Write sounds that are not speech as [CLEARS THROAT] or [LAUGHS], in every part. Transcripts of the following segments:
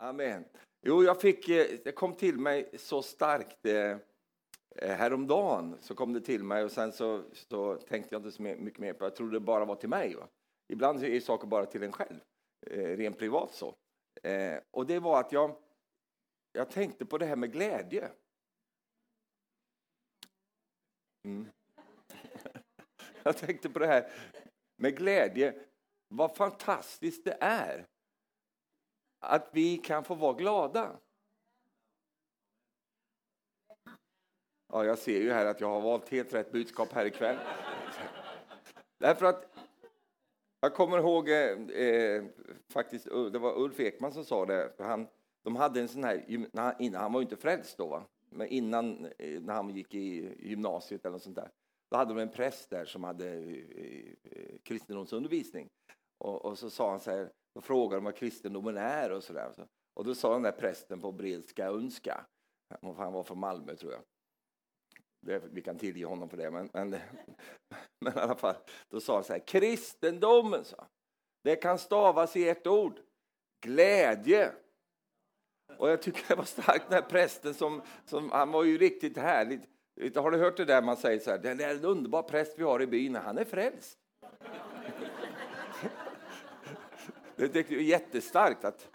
Amen. Jo, jag fick, eh, det kom till mig så starkt eh, eh, häromdagen. Så kom det till mig och sen så, så tänkte jag inte så mycket mer på Jag trodde det bara var till mig. Va? Ibland är saker bara till en själv, rent privat så. Och det var att jag, jag tänkte på det här med glädje. Mm. [LAUGHS] jag tänkte på det här med glädje. Vad fantastiskt det är att vi kan få vara glada. Ja, jag ser ju här att jag har valt helt rätt budskap här ikväll. Därför att jag kommer ihåg eh, eh faktiskt, eh, det var Ulf Ekman som sa det. Han, de hade en sån här, innan, han var ju inte frälst då, va? men innan eh, när han gick i gymnasiet eller något sånt där. Då hade de en präst där som hade eh, kristendomsundervisning. Och, och, så sa han så här, då frågade de vad kristendomen är och så där. Och då sa den där prästen på bredska önska, han var från Malmö tror jag. Vi kan tillge honom för det, men, men, [LAUGHS] men i alla fall. Då sa han så här, kristendomen, sa, det kan stavas i ett ord, glädje. Och jag tycker det var starkt den här prästen som, som han var ju riktigt härlig. Har du hört det där man säger så här, det är en underbar präst vi har i byn, han är frälst. Det är jättestarkt att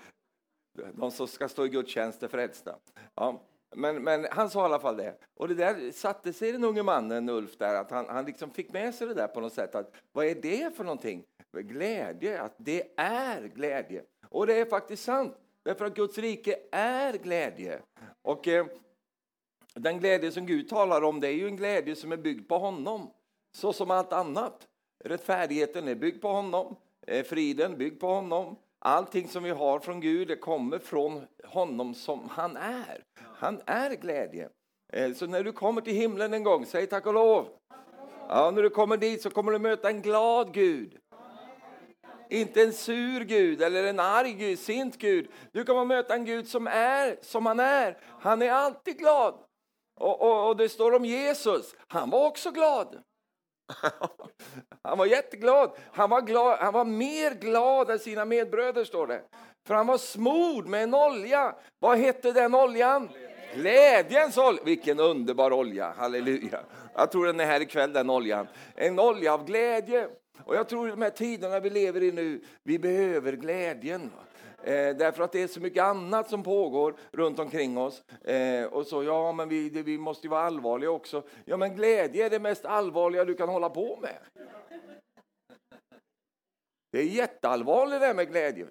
de som ska stå i gudstjänst är frälsta. Ja, men, men han sa i alla fall det. Och det där satte sig den unge mannen Ulf där, att han, han liksom fick med sig det där på något sätt. Att, vad är det för någonting? Glädje, att det är glädje. Och det är faktiskt sant, därför att Guds rike är glädje. Och eh, den glädje som Gud talar om, det är ju en glädje som är byggd på honom. Så som allt annat. Rättfärdigheten är byggd på honom Eh, friden byggd på honom. Allting som vi har från Gud det kommer från honom som han är. Han är glädje. Eh, så när du kommer till himlen en gång, säg tack och lov. Ja, när du kommer dit så kommer du möta en glad Gud. Inte en sur Gud eller en arg Gud, sint Gud. Du kommer möta en Gud som är som han är. Han är alltid glad. Och, och, och det står om Jesus, han var också glad. [LAUGHS] Han var jätteglad. Han var, glad. han var mer glad än sina medbröder, står det. För han var smord med en olja. Vad hette den oljan? Glädjens olja. Vilken underbar olja, halleluja. Jag tror den är här ikväll, den oljan. En olja av glädje. Och jag tror de här tiderna vi lever i nu, vi behöver glädjen. Eh, därför att det är så mycket annat som pågår runt omkring oss. Eh, och så, ja men vi, det, vi måste ju vara allvarliga också. Ja men glädje är det mest allvarliga du kan hålla på med. Det är jätteallvarligt det här med glädje.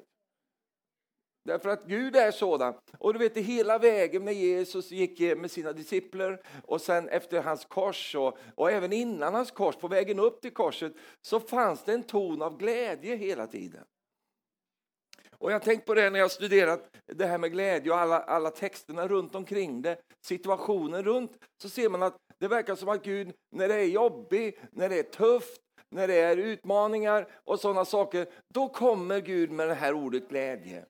Därför att Gud är sådan. Och du vet hela vägen när Jesus gick eh, med sina discipler och sen efter hans kors och, och även innan hans kors, på vägen upp till korset, så fanns det en ton av glädje hela tiden. Och jag har tänkt på det när jag studerat det här med glädje och alla, alla texterna runt omkring det, situationen runt, så ser man att det verkar som att Gud, när det är jobbigt, när det är tufft, när det är utmaningar och sådana saker, då kommer Gud med det här ordet glädje.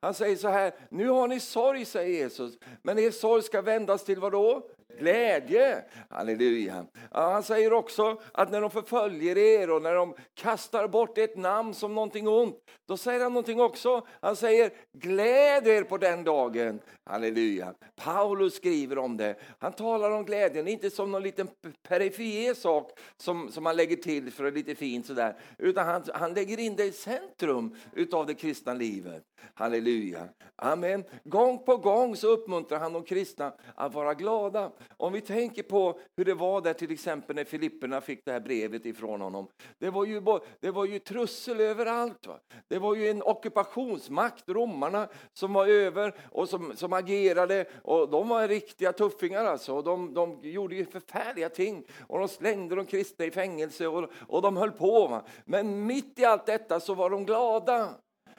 Han säger så här, nu har ni sorg, säger Jesus, men er sorg ska vändas till vad då? Glädje. Halleluja. Ja, han säger också att när de förföljer er och när de kastar bort ett namn som någonting ont, då säger han någonting också. Han säger gläd er på den dagen. Halleluja. Paulus skriver om det. Han talar om glädjen, inte som någon liten perifer sak som, som man lägger till för att lite fint sådär, utan han, han lägger in det i centrum utav det kristna livet. Halleluja. Amen. Gång på gång så uppmuntrar han de kristna att vara glada. Om vi tänker på hur det var där till exempel när Filipperna fick det här brevet ifrån honom. Det var ju, det var ju trussel överallt. Va? Det var ju en ockupationsmakt, romarna, som var över och som, som agerade. Och de var riktiga tuffingar alltså. Och de, de gjorde ju förfärliga ting. Och de slängde de kristna i fängelse och, och de höll på. Va? Men mitt i allt detta så var de glada.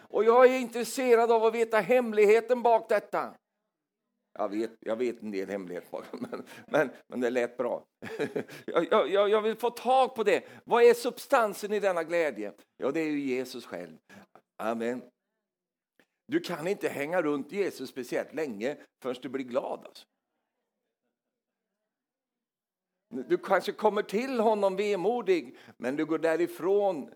Och jag är intresserad av att veta hemligheten bak detta. Jag vet, jag vet en del hemligheter bakom, [LAUGHS] men, men, men det lät bra. [LAUGHS] Jag, jag, jag vill få tag på det. Vad är substansen i denna glädje? Ja, det är ju Jesus själv. Amen. Du kan inte hänga runt Jesus speciellt länge förrän du blir glad. Alltså. Du kanske kommer till honom vemodig, men du går därifrån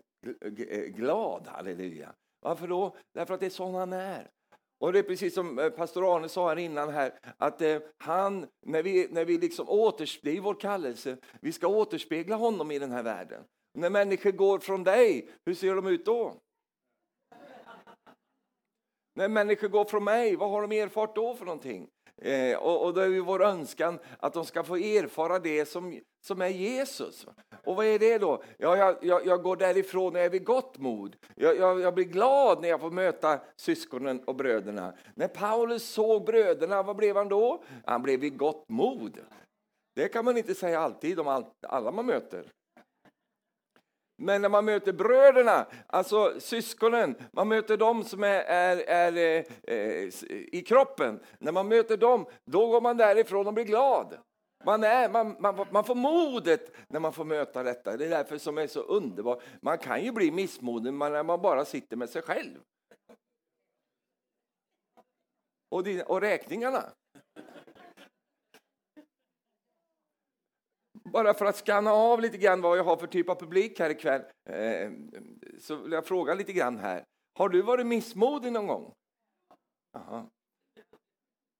glad. Halleluja. Varför då? Därför att det är sån han är. Och det är precis som eh, pastor Arne sa här innan här, att eh, han, när vi, när vi liksom återspeglar, det är vår kallelse, vi ska återspegla honom i den här världen. När människor går från dig, hur ser de ut då? När människor går från mig, vad har de erfart då för någonting? Eh, och, och då är ju vår önskan att de ska få erfara det som, som är Jesus. Och vad är det då? Ja, jag, jag, jag går därifrån och är vid gott mod. Jag, jag, jag, blir glad när jag får möta syskonen och bröderna. När Paulus såg bröderna, vad blev han då? Han blev vid gott mod. Det kan man inte säga alltid om all, alla man möter. Men när man möter bröderna, alltså syskonen, man möter dem som är, är, är eh, i kroppen. När man möter dem, då går man därifrån och blir glad. Man, är, man, man, man får modet när man får möta detta. Det är därför som är så underbart. Man kan ju bli missmodig när man bara sitter med sig själv. Och, din, och räkningarna. Bara för att skanna av lite grann vad jag har för typ av publik här ikväll, eh, så vill jag fråga lite grann här. Har du varit missmodig någon gång? Aha.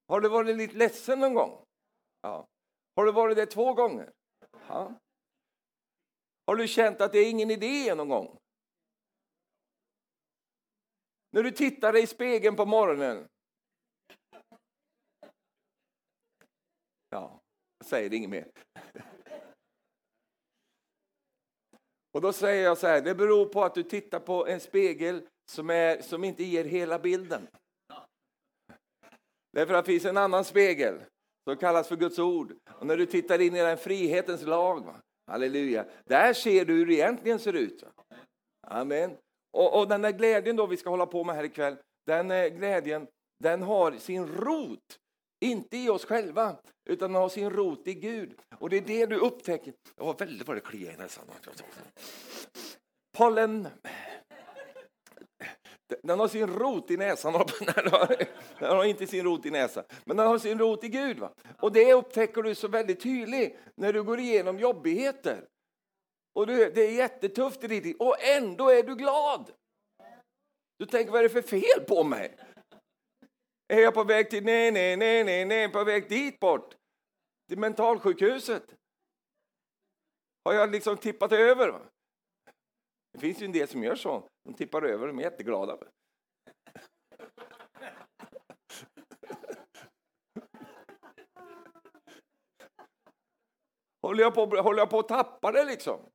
Har du varit lite ledsen någon gång? Ja. Har du varit det två gånger? Ja. Har du känt att det är ingen idé någon gång? När du tittar dig i spegeln på morgonen. Ja, jag säger inget mer. Och då säger jag så här, det beror på att du tittar på en spegel som, är, som inte ger hela bilden. Därför att det finns en annan spegel som kallas för Guds ord. Och när du tittar in i den frihetens lag, va? halleluja, där ser du hur det egentligen ser ut. Va? Amen. Och, och den där glädjen då vi ska hålla på med här ikväll, den eh, glädjen, den har sin rot inte i oss själva, utan den har sin rot i Gud. Och det är det du upptäcker. Jag har väldigt vad det kliar i näsan. Pollen. Den har sin rot i näsan. Den har inte sin rot i näsan, men den har sin rot i Gud. Va? Och det upptäcker du så väldigt tydligt när du går igenom jobbigheter. Och du, det är jättetufft i ditt liv, och ändå är du glad. Du tänker, vad är det för fel på mig? Är jag på väg till, nej, nej, nej, nej, nej, på väg dit bort? Till mentalsjukhuset? Har jag liksom tippat över? Det finns ju en del som gör så. De tippar över, de är jätteglada. Håller jag, på, håller jag på att tappa det liksom?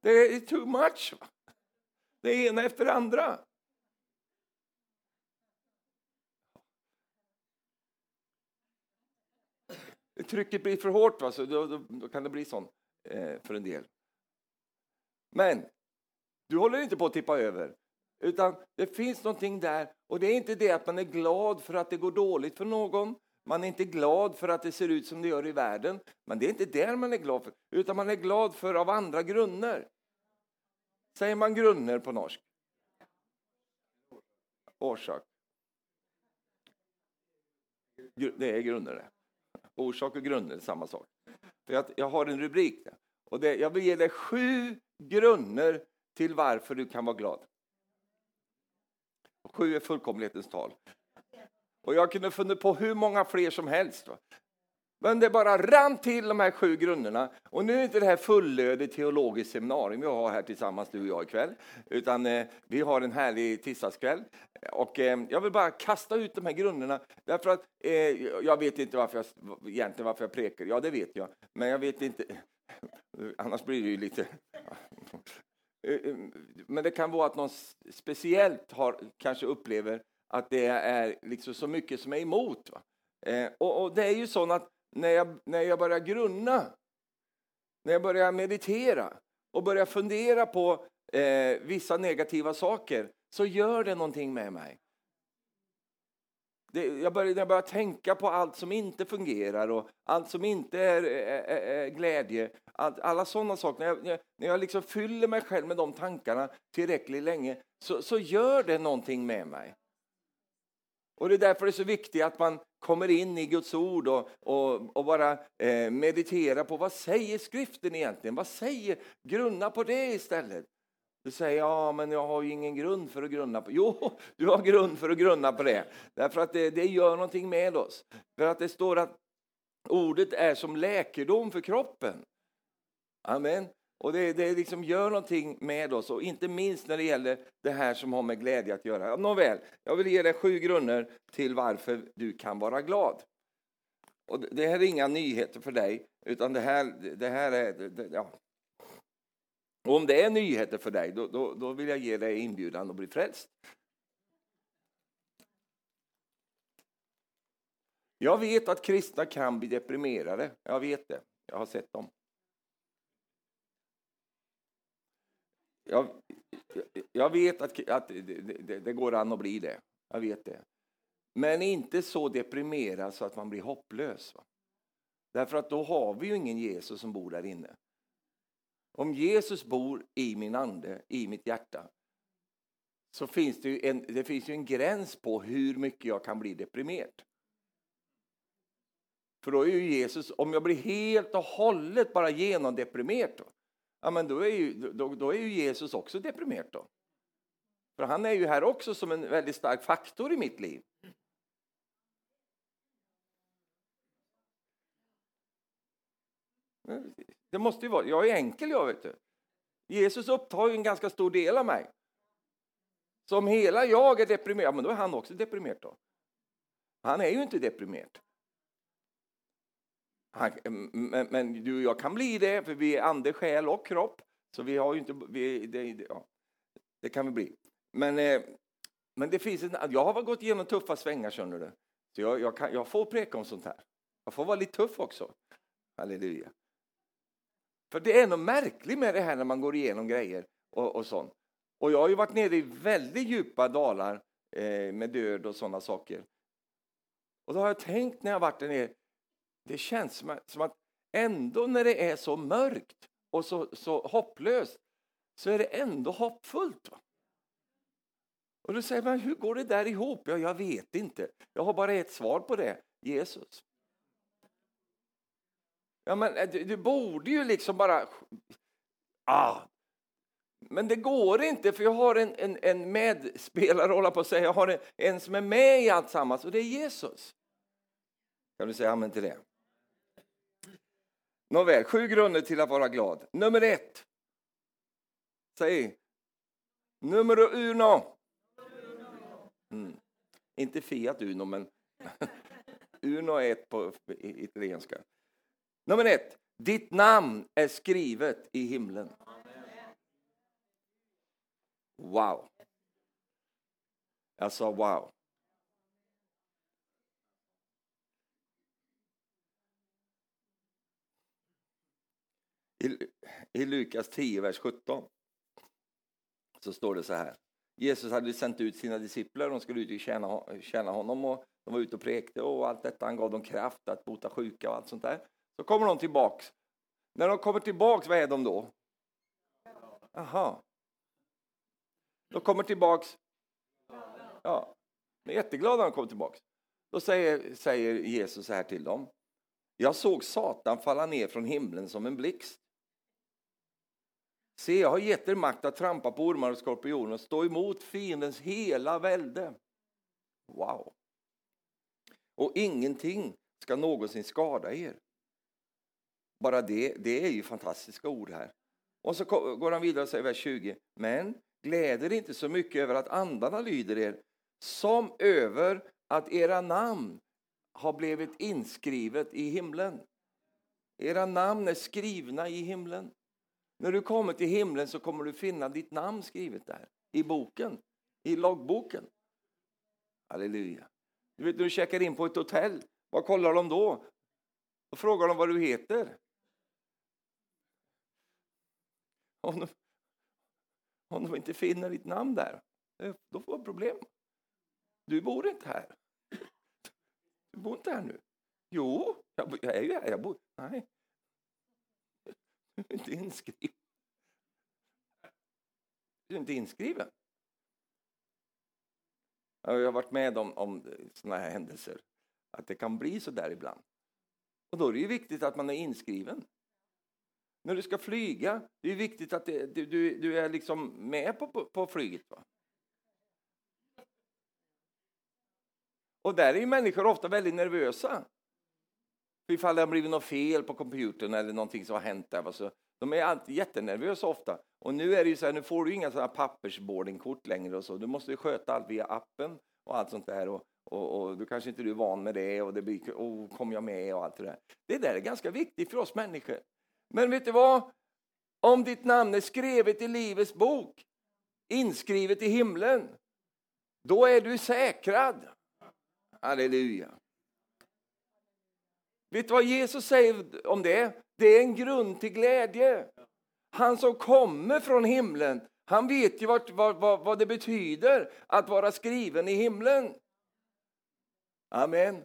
Det är too much. Va? Det ena efter det andra. Trycket blir för hårt, va? Så då, då, då kan det bli sånt eh, för en del. Men du håller inte på att tippa över, utan det finns någonting där. Och det är inte det att man är glad för att det går dåligt för någon. Man är inte glad för att det ser ut som det gör i världen. Men det är inte där man är glad för, utan man är glad för av andra grunder. Säger man grunder på norsk? Orsak. Det är grunder det. Orsak och grunder är samma sak. För jag, jag har en rubrik. Där. Och det, jag vill ge dig sju grunder till varför du kan vara glad. Och sju är fullkomlighetens tal. Och jag kunde funnit på hur många fler som helst. Va? Men det bara rann till de här sju grunderna. Och nu är inte det här fullödigt teologiskt seminarium vi har här tillsammans, du och jag ikväll. Utan eh, vi har en härlig tisdagskväll. Och eh, jag vill bara kasta ut de här grunderna. Därför att eh, jag vet inte varför jag, egentligen varför jag prekar. Ja, det vet jag. Men jag vet inte. Annars blir det ju lite... [LAUGHS] Eh, eh, men det kan vara att någon speciellt har, kanske upplever att det är liksom så mycket som är emot. Eh, och, och, det är ju så att när jag, när jag börjar grunna, när jag börjar meditera och börjar fundera på eh, vissa negativa saker, så gör det någonting med mig. Det, jag börjar, jag börjar tänka på allt som inte fungerar och allt som inte är, är, är glädje. Allt, alla sådana saker. När jag, när jag liksom fyller mig själv med de tankarna tillräckligt länge så, så gör det någonting med mig. Och Det är därför det är så viktigt att man kommer in i Guds ord och, och, och bara eh, mediterar på vad säger skriften egentligen? Vad säger? Grunna på det istället. Du säger ja, men jag har ju ingen grund för att grunna på. Jo, [LAUGHS] du har grund för att grunna på det. Därför att det, det gör någonting med oss. För att det står att ordet är som läkedom för kroppen. Amen. Och det, det liksom gör någonting med oss, och inte minst när det gäller det här som har med glädje att göra. Nåväl, jag vill ge dig sju grunder till varför du kan vara glad. Och det här är inga nyheter för dig, utan det här, det här är... Det, ja. Och om det är nyheter för dig, då, då, då vill jag ge dig inbjudan att bli frälst. Jag vet att kristna kan bli deprimerade. Jag vet det. Jag har sett dem. Jag, jag vet att, att det, det, det, går an att bli det. Jag vet det. Men inte så deprimerad så att man blir hopplös. Va? Därför att då har vi ju ingen Jesus som bor där inne. Om Jesus bor i min ande, i mitt hjärta, så finns det ju en, det finns ju en gräns på hur mycket jag kan bli deprimerad. För då är ju Jesus, om jag blir helt och hållet bara genomdeprimerad, ja, men då, är ju, då, då är ju Jesus också deprimerad. Då. För han är ju här också som en väldigt stark faktor i mitt liv. Det måste ju vara, jag är enkel jag vet du. Jesus upptar ju en ganska stor del av mig. Så om hela jag är deprimerad, men då är han också deprimerad då. Han är ju inte deprimerad. Han, men, men, du och jag kan bli det, för vi är ande, själ och kropp. Så vi har ju inte... Vi, det, ja, det kan vi bli. Men, eh, men det finns en, jag har gått igenom tuffa svängar, känner du. Så jag, jag, kan, jag får preka om sånt här. Jag får vara lite tuff också. Halleluja. För det är något märkligt med det här när man går igenom grejer och, och sånt. Och jag har ju varit nere i väldigt djupa dalar eh, med död och sådana saker. Och då har jag tänkt när jag varit där nere, det känns som att, ändå när det är så mörkt och så, så hopplöst så är det ändå hoppfullt. Va? Och då säger man, hur går det där ihop? Ja, jag vet inte. Jag har bara ett svar på det. Jesus. Ja, men eh, du, du borde ju liksom bara... Ah. Men det går inte, för jag har en, en, en medspelare, hålla på att säga. Jag har en, en som är med i allt sammans, och det är Jesus. Kan du säga amen till det? Nåväl, sju grunder till att vara glad. Nummer ett. Säg. Numero uno. Mm. Inte Fiat Uno, men [LAUGHS] Uno är ett på italienska. Nummer ett. Ditt namn är skrivet i himlen. Wow. Jag sa wow. I, I Lukas 10, vers 17 så står det så här. Jesus hade sänt ut sina discipler, de skulle ut och tjäna, tjäna honom och de var ute och prekte och allt detta. Han gav dem kraft att bota sjuka och allt sånt där. Så kommer de tillbaks. När de kommer tillbaks, vad är de då? Aha. De kommer tillbaks. Ja, de är jätteglada när de kommer tillbaks. Då säger, säger Jesus så här till dem. Jag såg Satan falla ner från himlen som en blixt. Se, jag har gett er makt att trampa på ormar och skorpioner och stå emot fiendens hela välde. Wow! Och ingenting ska någonsin skada er. Bara det, det är ju fantastiska ord här. Och så går han vidare och säger vers 20. Men gläder inte så mycket över att andarna lyder er som över att era namn har blivit inskrivet i himlen. Era namn är skrivna i himlen. När du kommer till himlen så kommer du finna ditt namn skrivet där, i boken, i loggboken. Halleluja. Du vet när du checkar in på ett hotell, vad kollar de då? Då frågar de vad du heter. Om de, om de inte finner ditt namn där, eh, då får de problem. Du bor inte här. Du bor inte här nu. Jo, jag, är ju här. Jag bor... Nej. Du är inte inskriven. Du är inte inskriven. Jag har varit med om, om sådana här händelser. Att det kan bli så där ibland. Och då är det ju viktigt att man är inskriven. När du ska flyga, det är viktigt att det, du, du är liksom med på, på, på flyget. Va? Och där är ju människor ofta väldigt nervösa. Ifall det har blivit något fel på computern eller någonting som har hänt där. Så de är alltid jättenervösa ofta. Och nu är det ju så här, nu får du inga sådana pappersboardingkort längre och så. Du måste sköta allt via appen och allt sånt där. Och, och, och du kanske inte är van med det och det blir, oh, kom jag med och allt det där. Det där är ganska viktigt för oss människor. Men vet du vad? Om ditt namn är skrivet i Livets bok, inskrivet i himlen, då är du säkrad. Halleluja. Vet du vad Jesus säger om det? Det är en grund till glädje. Han som kommer från himlen, han vet ju vad, vad, vad det betyder att vara skriven i himlen. Amen.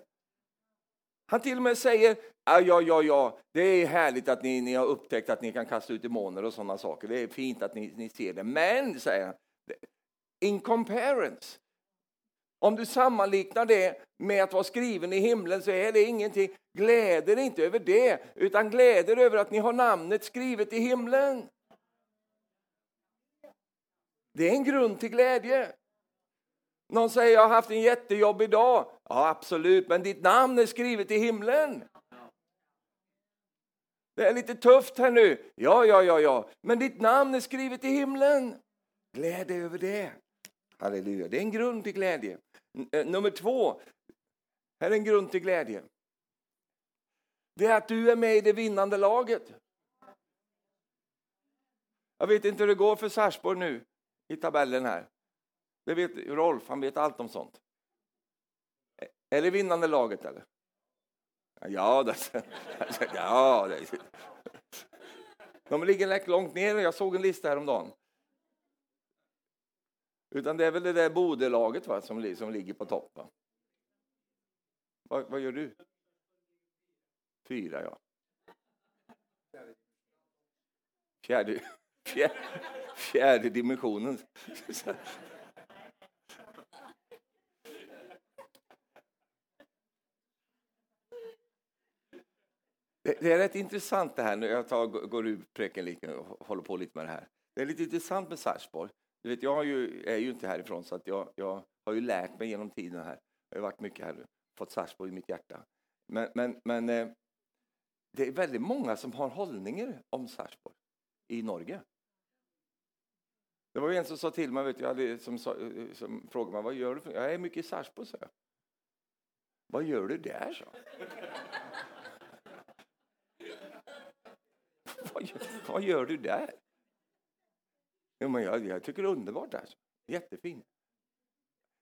Han till och med säger, ja, ja, ja, ja, det är härligt att ni, ni har upptäckt att ni kan kasta ut demoner och sådana saker. Det är fint att ni, ni ser det. Men, säger han, in comparison, om du sammanliknar det med att vara skriven i himlen så är det ingenting. Gläder inte över det, utan gläder över att ni har namnet skrivet i himlen. Det är en grund till glädje. Någon säger jag har haft en jättejobbig dag. Ja, absolut, men ditt namn är skrivet i himlen. Det är lite tufft här nu. Ja, ja, ja, ja, men ditt namn är skrivet i himlen. Gläd dig över det. Halleluja, det är en grund till glädje. Eh, nummer två, här är en grund till glädje. Det är att du är med i det vinnande laget. Jag vet inte hur det går för Sarsborg nu i tabellen här. Det vet Rolf, han vet allt om sånt. Eh, är det vinnande laget eller? Ja, det, [LAUGHS] ja det, de ligger långt ner. Jag såg en lista häromdagen. Utan det är väl det där bodelaget va, som, som ligger på topp. Vad, vad gör du? Fyra, ja. Fjärde, fjärde, fjärde dimensionen. Det är rätt intressant det här, när jag tar, går ur preken och håller på lite med det här. Det är lite intressant med Sarpsborg. Du vet, jag ju, är ju inte härifrån så att jag, jag har ju lärt mig genom tiden här. Jag har varit mycket här, fått Sarpsborg i mitt hjärta. Men, men, men eh, det är väldigt många som har hållningar om Sarpsborg i Norge. Det var en som sa till mig, vet jag, som, sa, som frågade mig vad gör du? För? Jag är mycket i Sarpsborg, sa jag. Vad gör du där, så? [LAUGHS] vad, gör, vad gör du där? Jo, men jag, jag tycker det är underbart där. Jättefint.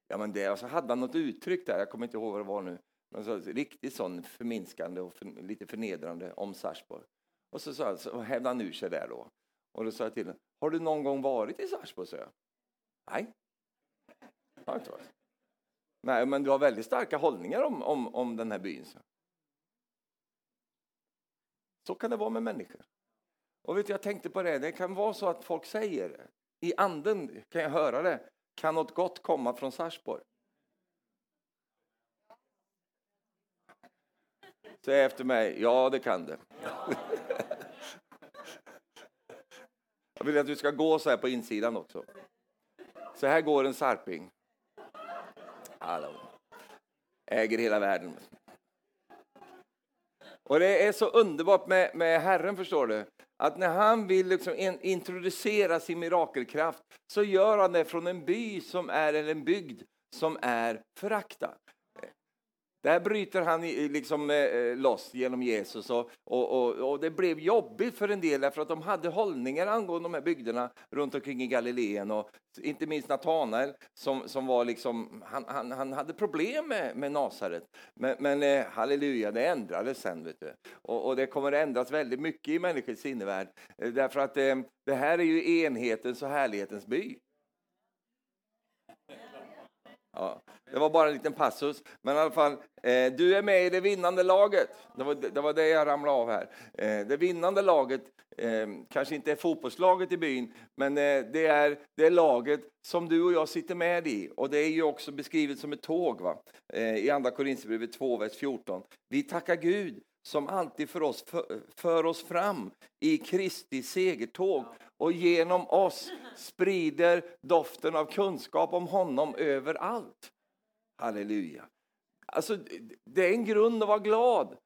Ja, men det, och så hade han något uttryck där, jag kommer inte ihåg vad det var nu. Men så, riktigt sån förminskande och för, lite förnedrande om Sarpsborg. Och så, så, så hävde han ur sig där då. Och då sa jag till honom, har du någon gång varit i Sarpsborg? Så jag. Nej. Jag inte varit. Nej, men du har väldigt starka hållningar om, om, om den här byn. Så. så kan det vara med människor. Och vet du, jag tänkte på det, det kan vara så att folk säger, i anden kan jag höra det, kan något gott komma från Sarsborg? Säg efter mig, ja det kan det. Jag vill att du ska gå så här på insidan också. Så här går en sarping. Hallå. Äger hela världen. Och det är så underbart med, med Herren, förstår du att när han vill liksom introducera sin mirakelkraft så gör han det från en by som är, eller en bygd som är föraktad. Där bryter han liksom eh, eh, loss genom Jesus och, och, och, och, det blev jobbigt för en del därför att de hade hållningar angående de här bygderna runt omkring i Galileen och inte minst Natanael som, som var liksom, han, han, han hade problem med, med Nasaret. Men, men eh, halleluja, det ändrades sen vet du. Och, och det kommer att ändras väldigt mycket i människors sinnevärld därför att det här är ju enhetens och härlighetens by. Ja, det var bara en liten passus. Men i alla fall, eh, du är med i det vinnande laget. Det var det, var det jag ramlade av här. Eh, det vinnande laget eh, kanske inte är fotbollslaget i byn, men eh, det, är det laget som du och jag sitter med i. Och det är ju också beskrivet som ett tåg va? Eh, i Andra Korinthierbrevet 2, vers 14. Vi tackar Gud som alltid för oss för, för oss fram i Kristi segertåg och genom oss sprider doften av kunskap om honom överallt. Halleluja. Alltså, det är en grund att vara glad.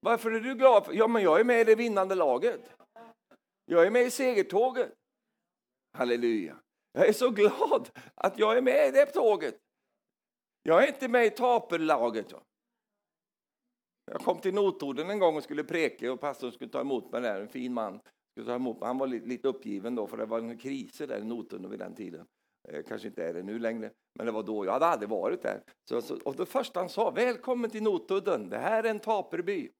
Varför är du glad? Ja, men jag är med i det vinnande laget. Jag är med i segertåget. Halleluja. Jag är så glad att jag är med i det tåget. Jag är inte med i taperlaget. Jag kom till Notorden en gång och skulle preka och pastorn skulle ta emot mig där, en fin man. Skulle ta emot mig. Han var lite uppgiven då för det var en kris där i Notorden vid den tiden. Eh, kanske inte är det nu längre, men det var då. Jag hade aldrig varit där. Så, så, och det första han sa, välkommen till Notudden, det här är en taperby.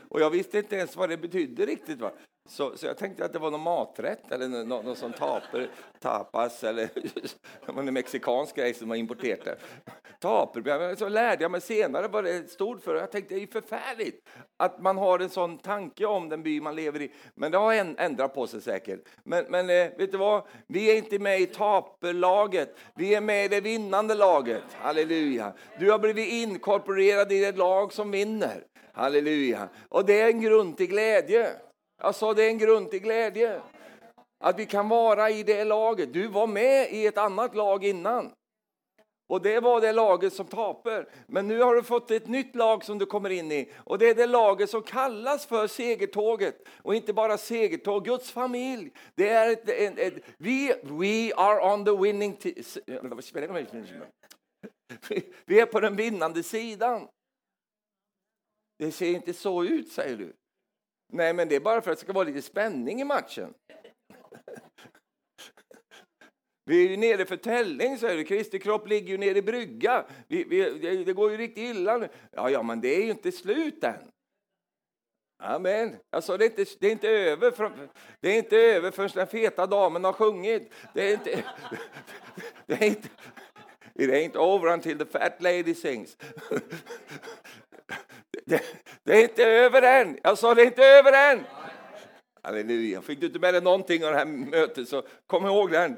[LAUGHS] och jag visste inte ens vad det betydde riktigt. Va? Så, så jag tänkte att det var någon maträtt eller någon, någon sån taper, tapas eller [LAUGHS] en mexikansk grej som har importerat det. Taper, så lärde jag mig senare vad det stod för. Jag tänkte det är förfärligt att man har en sån tanke om den by man lever i. Men det har ändrat på sig säkert. Men, men eh, vet du vad? Vi är inte med i taperlaget. Vi är med i det vinnande laget. Halleluja. Du har blivit inkorporerad i det lag som vinner. Halleluja. Och det är en grund till glädje. Jag sa det är en grund till glädje. Att vi kan vara i det laget. Du var med i ett annat lag innan. Och det var det laget som taper. Men nu har du fått ett nytt lag som du kommer in i. Och det är det laget som kallas för segertåget. Och inte bara segertåg, Guds familj. Det är ett, ett, ett, vi, we are on the winning Vi är på den vinnande sidan. Det ser inte så ut, säger du. Nej, men det är bara för att det ska vara lite spänning i matchen. [LAUGHS] Vi är ju nere för tällning, säger du. Kristi kropp ligger ju nere i brygga. Vi, vi, det, det, går ju riktigt illa nu. Ja, ja, men det är ju inte slut än. Amen. Alltså, det, är inte, det är inte över för, det är inte över förrän den feta damen har sjungit. Det är inte... [LAUGHS] Det är inte It ain't over until the fat lady sings. [LAUGHS] Det, det, är inte över än. Jag sa det är inte över än. Halleluja. Fick du inte med dig någonting av det här mötet så kom ihåg den.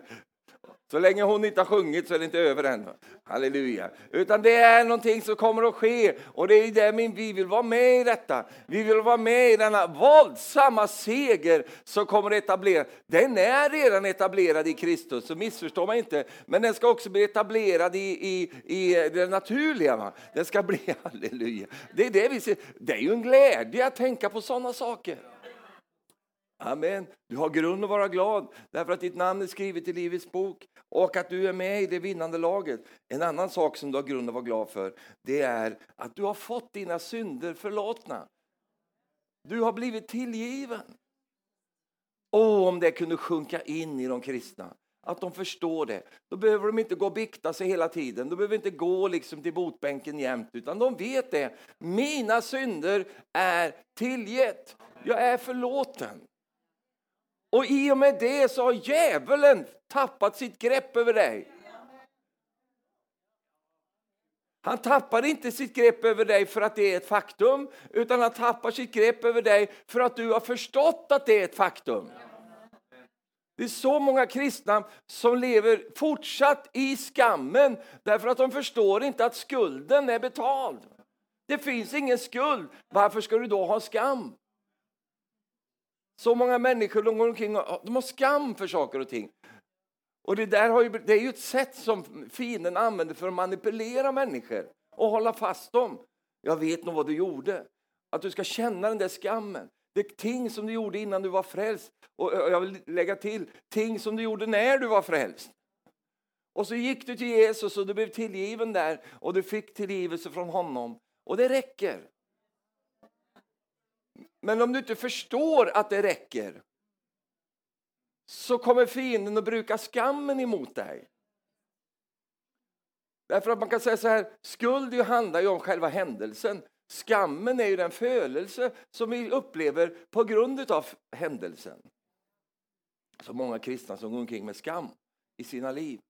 Så länge hon inte har sjungit så är det inte över än. Halleluja. Utan det är någonting som kommer att ske och det är det min, vi vill vara med i detta. Vi vill vara med i denna våldsamma seger som kommer att etableras. Den är redan etablerad i Kristus, så missförstå mig inte. Men den ska också bli etablerad i, i, i det naturliga. Va? Den ska bli, [LAUGHS] halleluja. Det är, det, vi ser. det är ju en glädje att tänka på sådana saker. Amen. Du har grund att vara glad därför att ditt namn är skrivet i Livets bok och att du är med i det vinnande laget. En annan sak som du har grund att vara glad för det är att du har fått dina synder förlåtna. Du har blivit tillgiven. Åh, om det kunde sjunka in i de kristna. Att de förstår det. Då behöver de inte gå och bikta sig hela tiden. De behöver inte gå liksom till botbänken jämt. Utan de vet det. Mina synder är tillgett. Jag är förlåten. Och i och med det så har djävulen tappat sitt grepp över dig. Han tappar inte sitt grepp över dig för att det är ett faktum, utan han tappar sitt grepp över dig för att du har förstått att det är ett faktum. Det är så många kristna som lever fortsatt i skammen därför att de förstår inte att skulden är betald. Det finns ingen skuld. Varför ska du då ha skam? Så många människor de går omkring och de har skam för saker och ting. Och det, där har ju, det är ju ett sätt som fienden använder för att manipulera människor och hålla fast dem. Jag vet nog vad du gjorde. Att du ska känna den där skammen. Det är ting som du gjorde innan du var frälst. Och jag vill lägga till, ting som du gjorde när du var frälst. Och så gick du till Jesus och du blev tillgiven där och du fick tillgivelse från honom. Och det räcker. Men om du inte förstår att det räcker så kommer fienden att bruka skammen emot dig. Därför att man kan säga så här, skuld handlar ju om själva händelsen. Skammen är ju den födelse som vi upplever på grund av händelsen. Så många kristna som går omkring med skam i sina liv.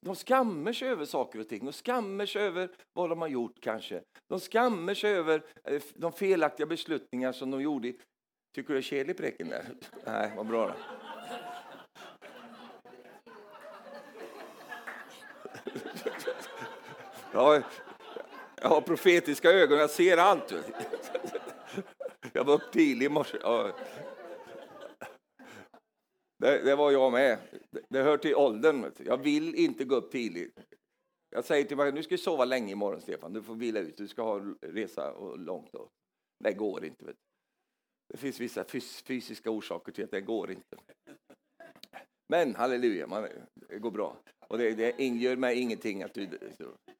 De skammer sig över saker och ting. De skammer sig över vad de har gjort kanske. De skammer sig över eh, de felaktiga beslutningar som de gjorde. Tycker du det är kedlig preken där? Nej, vad bra. Då. Ja, jag har profetiska ögon, jag ser allt. Jag var upp tidigt i morse. Ja. Det, det, var jag med. Det hör till åldern. Jag vill inte gå upp tidigt. Jag säger till mig, nu ska du sova länge imorgon Stefan, du får vila ut, du ska ha resa långt. Då. Det går inte. Vet. Det finns vissa fysiska orsaker till att det går inte. Men halleluja, man, det går bra. Och det, det gör mig ingenting att du... Så.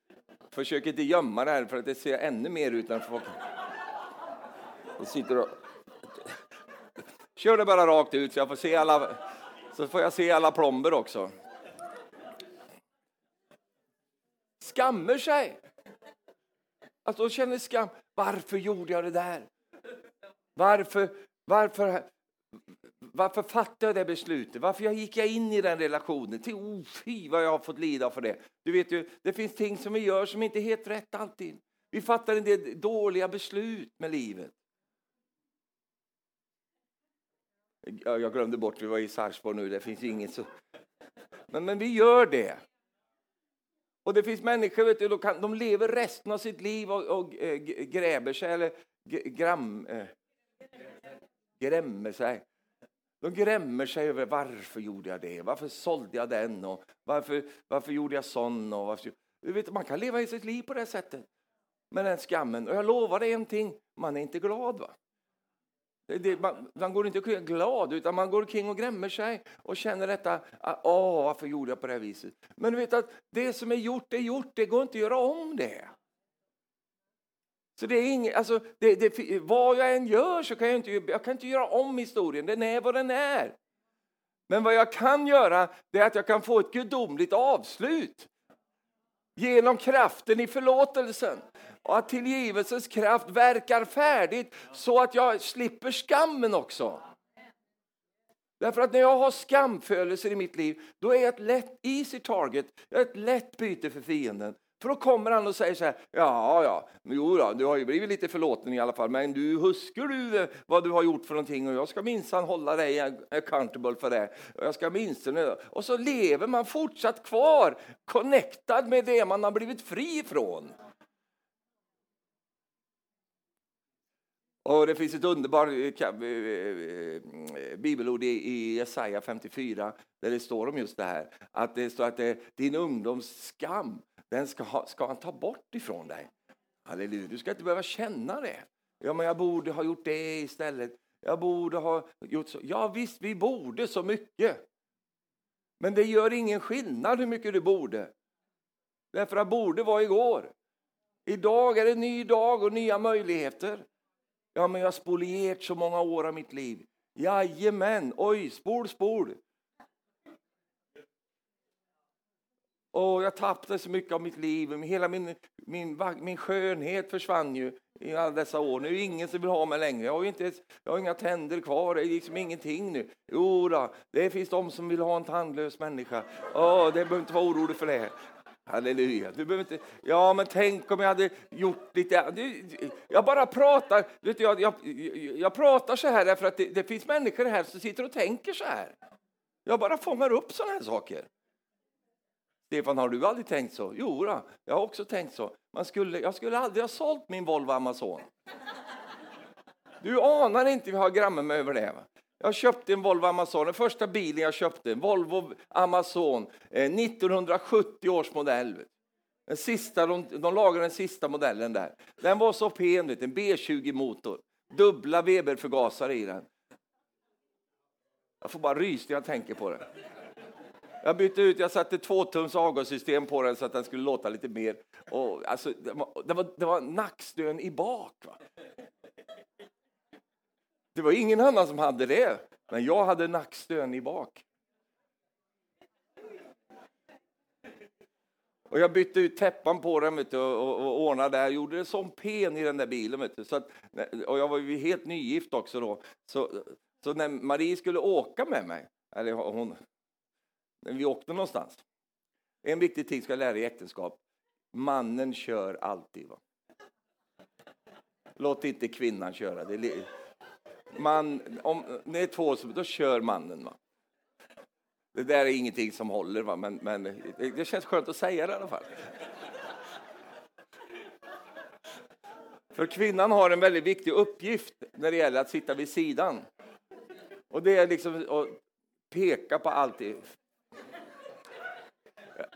Försök inte gömma det här för att det ser ännu mer ut än folk. Och sitter och... Kör det bara rakt ut så jag får se alla, så får jag se alla plomber också. Skammer sig. Att de känner skam. Varför gjorde jag det där? Varför, varför, varför fattade jag det beslutet? Varför gick jag in i den relationen? Till, oh, fy vad jag har fått lida för det. Du vet ju, det finns ting som vi gör som inte är helt rätt alltid. Vi fattar en del dåliga beslut med livet. Jag glömde bort, vi var i Sarpsborg nu, det finns inget så... Men, men vi gör det. Och det finns människor, vet du, de, kan, de lever resten av sitt liv och, och eh, äh, gräver sig, eller gram, äh, grämmer sig. De grämmer sig över varför gjorde jag det, varför sålde jag den och varför, varför gjorde jag sån och varför... Du vet, man kan leva i sitt liv på det sättet med den skammen. Och jag lovar dig en ting, man är inte glad. va? Det, man, man, går inte omkring glad, utan man går omkring och grämmer sig och känner detta, ah, åh, varför gjorde jag på det här viset? Men du vet att det som är gjort är gjort, det går inte att göra om det. Så det är inget, alltså, det, det, vad jag än gör så kan jag inte, jag kan inte göra om historien, den är vad den är. Men vad jag kan göra, det är att jag kan få ett gudomligt avslut. Genom kraften i förlåtelsen och att tillgivelsens kraft verkar färdigt så att jag slipper skammen också. Därför att när jag har skamfödelser i mitt liv, då är jag ett lätt easy target, jag är ett lätt byte för fienden. För då kommer han och säger så här, ja, ja, jo då, du har ju blivit lite förlåten i alla fall, men du huskar du eh, vad du har gjort för någonting och jag ska minsann hålla dig accountable för det. Och jag ska minsann... Eh, och så lever man fortsatt kvar, connectad med det man har blivit fri ifrån. Och det finns ett underbart eh, eh, eh, bibelord i Jesaja 54 där det står om just det här. Att det står att det, din ungdoms skam, den ska, ha, ska han ta bort ifrån dig. Halleluja, du ska inte behöva känna det. Ja, men jag borde ha gjort det istället. Jag borde ha gjort så. Ja, visst, vi borde så mycket. Men det gör ingen skillnad hur mycket du borde. Därför att borde var igår. Idag är det en ny dag och nya möjligheter. Ja, men jag har spolierat så många år av mitt liv. Jajamän, oj, spol, spol. Och jag tappade så mycket av mitt liv. Hela min, min, min skönhet försvann ju i alla dessa år. Nu är det ingen som vill ha mig längre. Jag har, inte, jag har inga tänder kvar. Det är liksom ingenting nu. Jo då, det finns de som vill ha en tandlös människa. Oh, det behöver inte vara orolig för det. Halleluja. Du behöver inte, ja, men tänk om jag hade gjort lite... Jag bara pratar, vet du, jag, jag, jag pratar så här därför att det, det, finns människor här som sitter och tänker så här. Jag bara fångar upp sådana här saker. Stefan, har du aldrig tänkt så? Jo, då, jag har också tänkt så. Man skulle, jag skulle aldrig ha sålt min Volvo Amazon. Du anar inte hur jag har grammat mig över det. Va? Jag köpte en Volvo Amazon, den första bilen jag köpte, en Volvo Amazon, 1970 års modell. Den sista, de, de lagade den sista modellen där. Den var så pen, en B20-motor. Dubbla Weber-förgasare i den. Jag får bara rys när jag tänker på det. Jag bytte ut, jag satte två tums avgassystem på den så att den skulle låta lite mer. Och, alltså, det, var, det, var, det var nackstön i bak. Va? Det var ingen annan som hade det, men jag hade nackstön i bak. Och jag bytte ut täppan på den vet du, och, och ordnade där. Gjorde det som pen i den där bilen. Vet du. Så att, och jag var ju helt nygift också då. Så, så när Marie skulle åka med mig, eller hon, när vi åkte någonstans. En viktig ting ska jag lära i äktenskap. Mannen kör alltid. Va? Låt inte kvinnan köra. Det är, man, om det är två, då kör mannen. Va? Det där är ingenting som håller, va? Men, men det, det känns skönt att säga det i alla fall. För kvinnan har en väldigt viktig uppgift när det gäller att sitta vid sidan. Och det är liksom att peka på allt.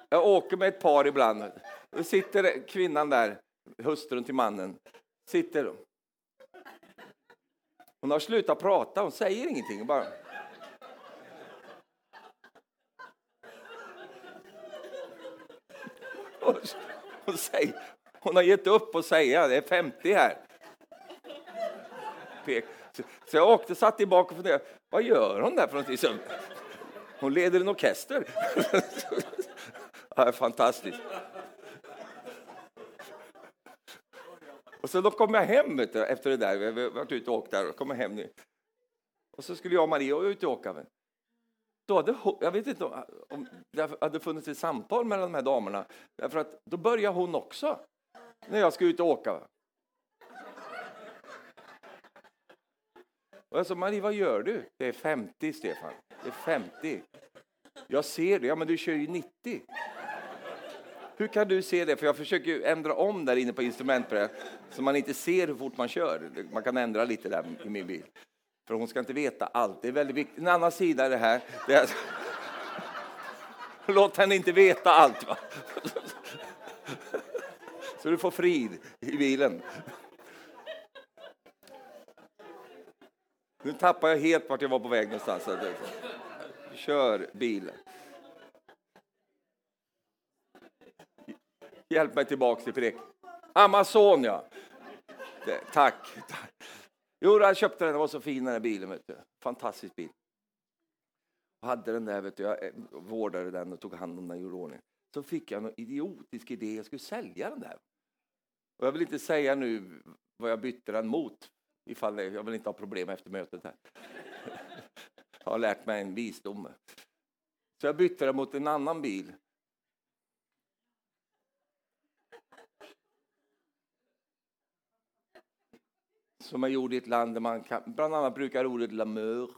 Jag åker med ett par ibland. Då sitter kvinnan där, hustrun till mannen, sitter. Hon har slutat prata, hon säger ingenting. Bara. Hon, säger, hon har gett upp att säga, det är 50 här. Så jag åkte, satt tillbaka och funderade, vad gör hon där för någonting? Hon leder en orkester. [LAUGHS] Ja, fantastiskt. Och så då kom jag hem du, efter det där. Vi har varit ute och åkt där. Och kom hem nu. Och så skulle jag och Maria ut och åka. Då hade, jag vet inte om det hade funnits ett samtal mellan de här damerna. Därför att då började hon också. När jag skulle ut och åka. Och jag sa, Marie, vad gör du? Det är 50, Stefan. Det är 50. Jag ser det. Ja, men du kör ju 90. Hur kan du se det? För jag försöker ändra om där inne på instrumentbrädan så man inte ser hur fort man kör. Man kan ändra lite där i min bil. För hon ska inte veta allt. Det är väldigt viktigt. En annan sida är det här. Det är... Låt henne inte veta allt. Va? Så du får frid i bilen. Nu tappar jag helt vart jag var på väg någonstans. Kör bilen. Hjälp mig tillbaka till Prick. Amazon, ja. Det, tack. Jo, jag köpte den. Den var så fin den här bilen. Vet du. Fantastisk bil. Jag hade den där, vet du. jag eh, vårdade den och tog hand om den gjorde ordning. Så fick jag en idiotisk idé. Jag skulle sälja den där. Och jag vill inte säga nu vad jag bytte den mot. Ifall jag vill inte ha problem efter mötet här. [LAUGHS] Jag har lärt mig en visdom. Så jag bytte den mot en annan bil som är gjord i ett land där man kan, bland annat brukar ordet lamör.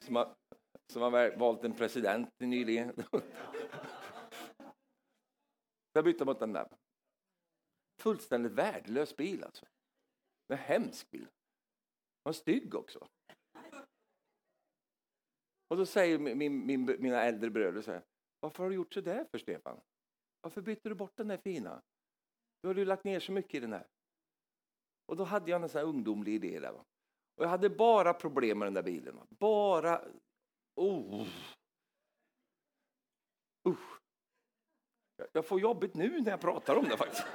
Som har, som har valt en president nyligen. Jag bytte mot den där. Fullständigt värdelös bil alltså. En hemsk bil. Och stygg också. Och då säger min, min, mina äldre bröder så här, varför har du gjort så där för Stefan? Varför bytte du bort den där fina? Du har ju lagt ner så mycket i den här. Och då hade jag en sån här ungdomlig idé där. Va? Och jag hade bara problem med den där bilen. Va? Bara... Oh. Uh. Jag får jobbigt nu när jag pratar om det faktiskt.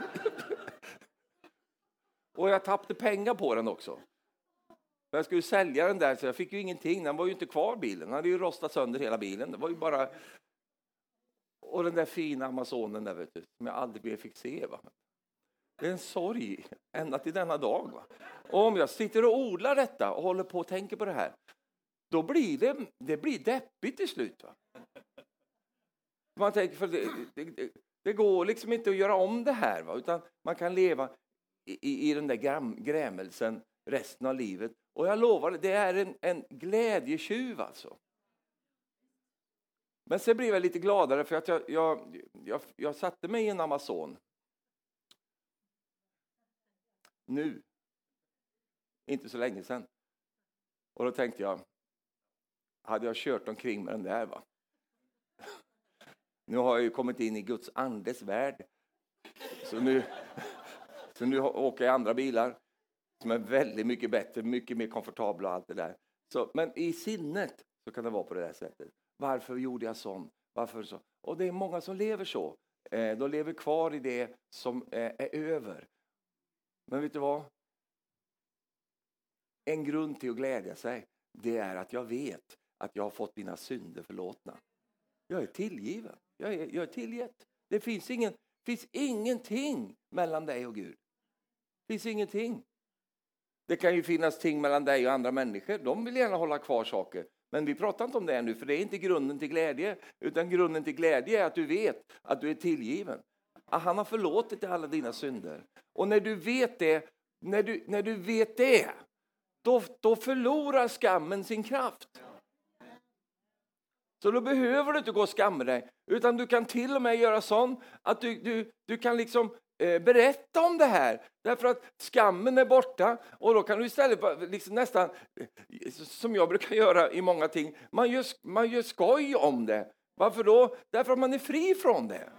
[LAUGHS] och jag tappade pengar på den också. Jag skulle sälja den där så jag fick ju ingenting. Den var ju inte kvar bilen. Den hade ju rostat sönder hela bilen. Det var ju bara och den där fina Amazonen där, vet du, som jag aldrig mer fick se. Va? Det är en sorg ända till denna dag. Va? Och om jag sitter och odlar detta och håller på och tänker på det här, då blir det, det blir deppigt till slut. Va? Man tänker, för det, det, det, går liksom inte att göra om det här, va? utan man kan leva i, i den där gräm, grämelsen resten av livet. Och jag lovar, det är en, en glädjetjuv alltså. Men sen blev jag lite gladare för att jag, jag, jag, jag satte mig i en Amazon. Nu. Inte så länge sedan. Och då tänkte jag, hade jag kört omkring med den där va? Nu har jag ju kommit in i Guds andes värld. Så nu, så nu åker jag i andra bilar som är väldigt mycket bättre, mycket mer komfortabla och allt det där. Så, men i sinnet så kan det vara på det där sättet. Varför gjorde jag sånt? Varför så? Och det är många som lever så. Eh, de lever kvar i det som eh, är över. Men vet du vad? En grund till att glädja sig, det är att jag vet att jag har fått mina synder förlåtna. Jag är tillgiven. Jag är, jag är tillgett. Det finns, ingen, finns ingenting mellan dig och Gud. Det finns ingenting. Det kan ju finnas ting mellan dig och andra människor. De vill gärna hålla kvar saker. Men vi pratar inte om det nu, för det är inte grunden till glädje. Utan grunden till glädje är att du vet att du är tillgiven. Att han har förlåtit dig alla dina synder. Och när du vet det, när du, när du vet det, då, då förlorar skammen sin kraft. Så då behöver du inte gå och skamma dig, utan du kan till och med göra sånt att du, du, du kan liksom Eh, berätta om det här. Därför att skammen är borta och då kan du istället liksom nästan, eh, som jag brukar göra i många ting, man gör, man gör skoj om det. Varför då? Därför att man är fri från det.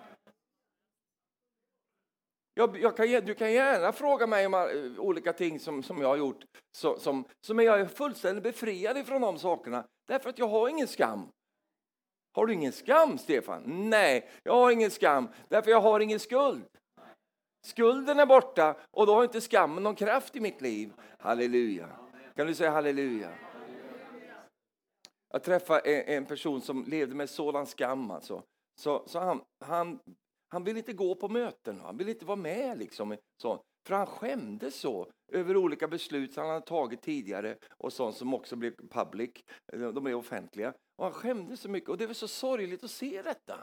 Jag, jag kan, du kan gärna fråga mig om eh, olika ting som, som jag har gjort så, som, som jag är fullständigt befriad ifrån de sakerna. Därför att jag har ingen skam. Har du ingen skam, Stefan? Nej, jag har ingen skam, därför jag har ingen skuld. Skulden är borta och då har inte skammen någon kraft i mitt liv. Halleluja. Kan du säga halleluja? Jag träffade en person som levde med sådan skam. Alltså. Så, så han, han, han ville inte gå på möten, han ville inte vara med. Liksom, så. För han skämdes så över olika beslut som han hade tagit tidigare och sånt som också blev public, de blev offentliga. Och han skämdes så mycket och det var så sorgligt att se detta.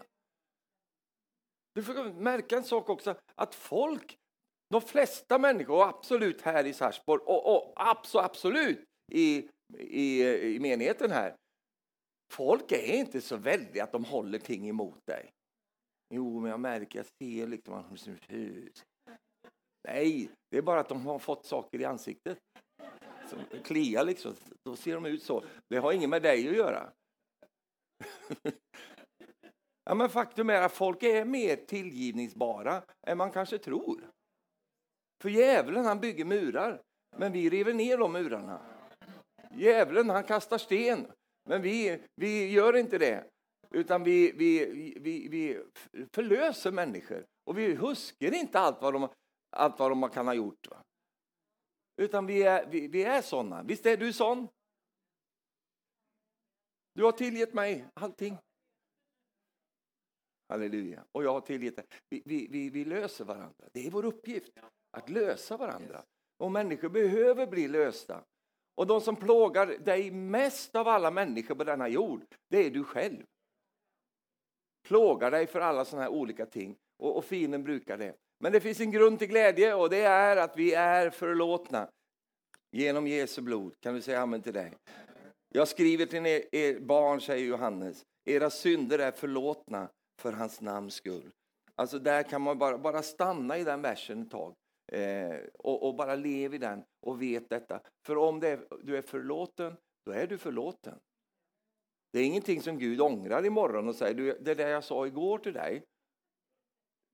Du får märka en sak också, att folk, de flesta människor, absolut här i Sarsborg och, och absolut i, i, i menigheten här, folk är inte så väldiga att de håller ting emot dig. Jo, men jag märker, jag ser liksom Nej, det är bara att de har fått saker i ansiktet. Som kliar liksom, då ser de ut så. Det har inget med dig att göra. [LAUGHS] ja, men faktum är att folk är mer tillgivningsbara än man kanske tror. För djävulen han bygger murar, men vi river ner de murarna. Djävulen han kastar sten, men vi, vi gör inte det. Utan vi, vi, vi, vi förlöser människor och vi huskar inte allt vad de, allt vad de kan ha gjort. Va? Utan vi är, vi, vi är sådana. Visst är du sån? Du har tillgett mig allting. Halleluja. Och jag har tillit. dig. Vi, vi, vi, vi löser varandra. Det är vår uppgift att lösa varandra. Och människor behöver bli lösta. Och de som plågar dig mest av alla människor på denna jord, det är du själv. Plågar dig för alla sådana här olika ting. Och, och fienden brukar det. Men det finns en grund till glädje och det är att vi är förlåtna genom Jesu blod. Kan du säga amen till dig? Jag skriver till er, er barn, säger Johannes, era synder är förlåtna för hans namns skull. Alltså där kan man bara, bara stanna i den versen ett tag eh, och, och, bara leva i den och vet detta. För om är, du är förlåten, då är du förlåten. Det är ingenting som Gud ångrar imorgon och säger du, det där jag sa igår till dig,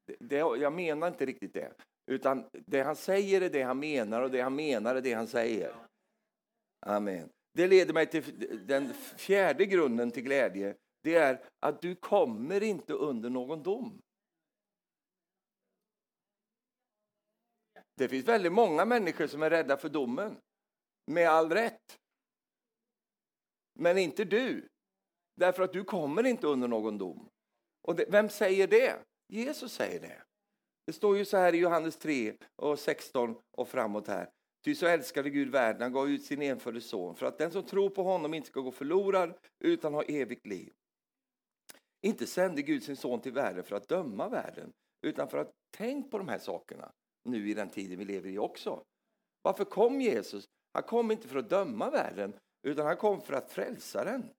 det, det, jag menar inte riktigt det. Utan det han säger är det han menar och det han menar är det han säger. Amen. Det leder mig till den fjärde grunden till glädje. Det är att du kommer inte under någon dom. Det finns väldigt många människor som är rädda för domen. Med all rätt. Men inte du. Därför att du kommer inte under någon dom. Och det, vem säger det? Jesus säger det. Det står ju så här i Johannes 3 och 16 och framåt här. Ty så älskade Gud världen, han gav ut sin enfödde son för att den som tror på honom inte ska gå förlorad utan ha evigt liv. Inte sände Gud sin son till världen för att döma världen utan för att tänk på de här sakerna nu i den tiden vi lever i också. Varför kom Jesus? Han kom inte för att döma världen utan han kom för att frälsa den.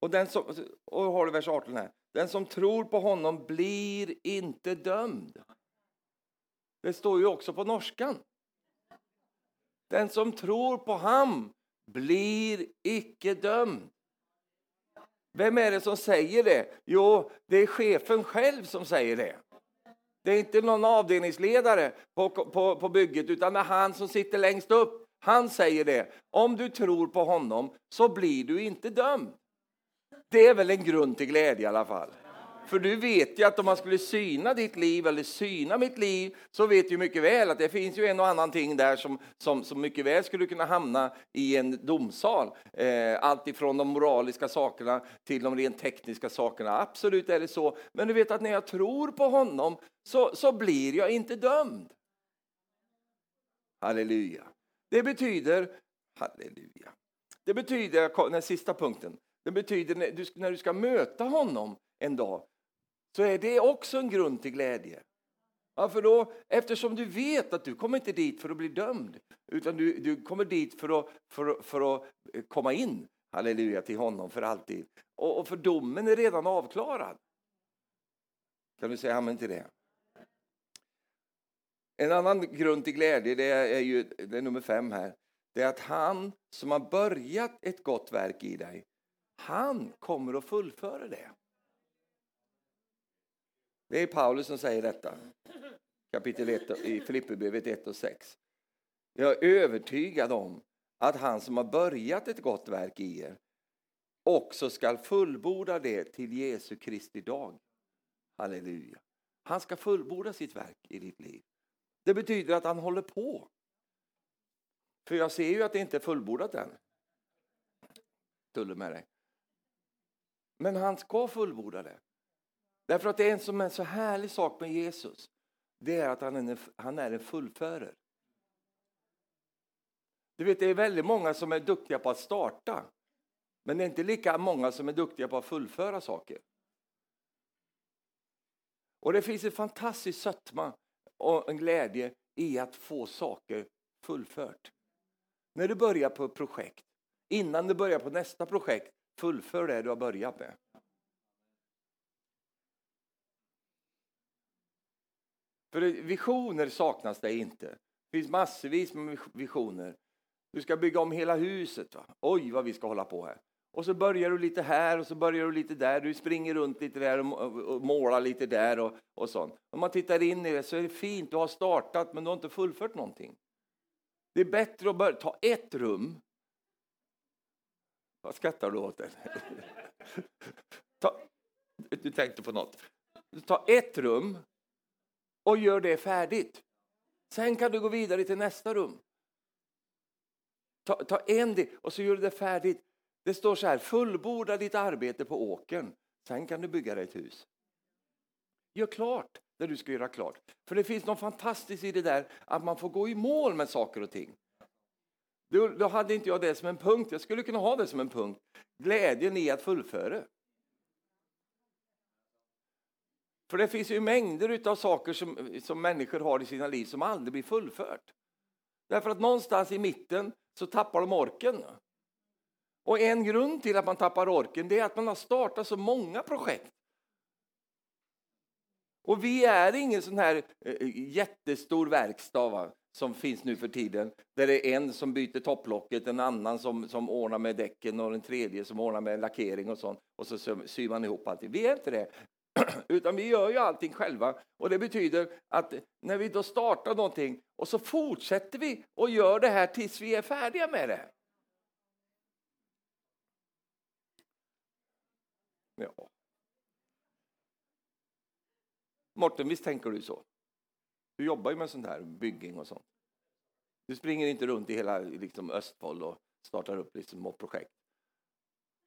Och, den som, och har du vers 18 här. Den som tror på honom blir inte dömd. Det står ju också på norskan. Den som tror på ham blir icke dömd. Vem är det som säger det? Jo, det är chefen själv som säger det. Det är inte någon avdelningsledare på, på, på bygget, utan det är han som sitter längst upp. Han säger det. Om du tror på honom så blir du inte dömd. Det är väl en grund till glädje i alla fall. För du vet ju att om man skulle syna ditt liv eller syna mitt liv så vet du mycket väl att det finns ju en och annan ting där som, som, som mycket väl skulle kunna hamna i en domsal. Eh, allt ifrån de moraliska sakerna till de rent tekniska sakerna. Absolut är det så. Men du vet att när jag tror på honom så, så blir jag inte dömd. Halleluja. Det betyder, halleluja. Det betyder, den sista punkten, det betyder när du, när du ska möta honom en dag så är det också en grund till glädje. Varför då? Eftersom du vet att du kommer inte dit för att bli dömd, utan du, du kommer dit för att, för, för att komma in, halleluja, till honom för alltid. Och, och för domen är redan avklarad. Kan du säga amen till det? En annan grund till glädje, det är ju det är nummer fem här, det är att han som har börjat ett gott verk i dig, han kommer att fullföra det. Det är Paulus som säger detta. Kapitel 1 i Filipperbrevet 1 och 6. Jag är övertygad om att han som har börjat ett gott verk i er också skall fullborda det till Jesu Kristi dag. Halleluja. Han ska fullborda sitt verk i ditt liv. Det betyder att han håller på. För jag ser ju att det inte är fullbordat än. Tulle med dig. Men han ska fullborda det. Därför att det är en som är så härlig sak med Jesus. Det är att han är han är en fullförare. Du vet, det är väldigt många som är duktiga på att starta. Men det är inte lika många som är duktiga på att fullföra saker. Och det finns en fantastisk sötma och en glädje i att få saker fullfört. När du börjar på ett projekt, innan du börjar på nästa projekt, fullför det du har börjat med. För visioner saknas det inte. Det finns massvis med visioner. Du ska bygga om hela huset. Va? Oj, vad vi ska hålla på här. Och så börjar du lite här och så börjar du lite där. Du springer runt lite där och målar lite där och, och sånt. Om man tittar in i det så är det fint. Du har startat men du har inte fullfört någonting. Det är bättre att börja, ta ett rum. Vad skrattar du åt? Det? [LAUGHS] ta, du tänkte på något. Ta ett rum och gör det färdigt. Sen kan du gå vidare till nästa rum. Ta, ta en del och så gör du det färdigt. Det står så här, fullborda ditt arbete på åkern. Sen kan du bygga dig ett hus. Gör klart det du ska göra klart. För det finns något fantastiskt i det där att man får gå i mål med saker och ting. Då, då hade inte jag det som en punkt. Jag skulle kunna ha det som en punkt. Glädjen i att fullföra. För det finns ju mängder av saker som, som människor har i sina liv som aldrig blir fullfört. Därför att någonstans i mitten så tappar de orken. Och en grund till att man tappar orken det är att man har startat så många projekt. Och vi är ingen sån här eh, jättestor verkstad va, som finns nu för tiden. Där det är en som byter topplocket, en annan som, som ordnar med däcken och en tredje som ordnar med lackering och sånt. Och så syr man ihop allting. Vi är inte det. [CLEARS THROAT] Utan vi gör ju allting själva. Och det betyder att när vi då startar någonting och så fortsätter vi och gör det här tills vi är färdiga med det. Ja. Morten, visst tänker du så? Du jobbar ju med sånt här bygging och sånt. Du springer inte runt i hela liksom, Östfold och startar upp liksom, små projekt.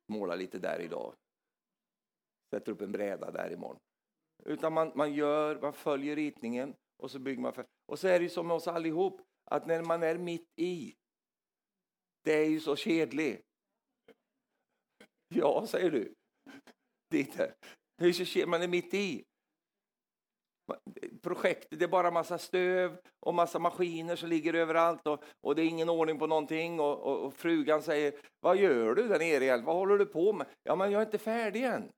Målar lite där idag, sätter upp en bräda där imorgon. Utan man, man gör, man följer ritningen och så bygger man. För, och så är det ju som med oss allihop, att när man är mitt i, det är ju så kedligt. Ja, säger du. Dieter. Det är så kedligt, man är mitt i. Projektet, det är bara massa stöv och massa maskiner som ligger överallt och, och det är ingen ordning på någonting och, och, och frugan säger Vad gör du där nere? Vad håller du på med? Ja, men jag är inte färdig än.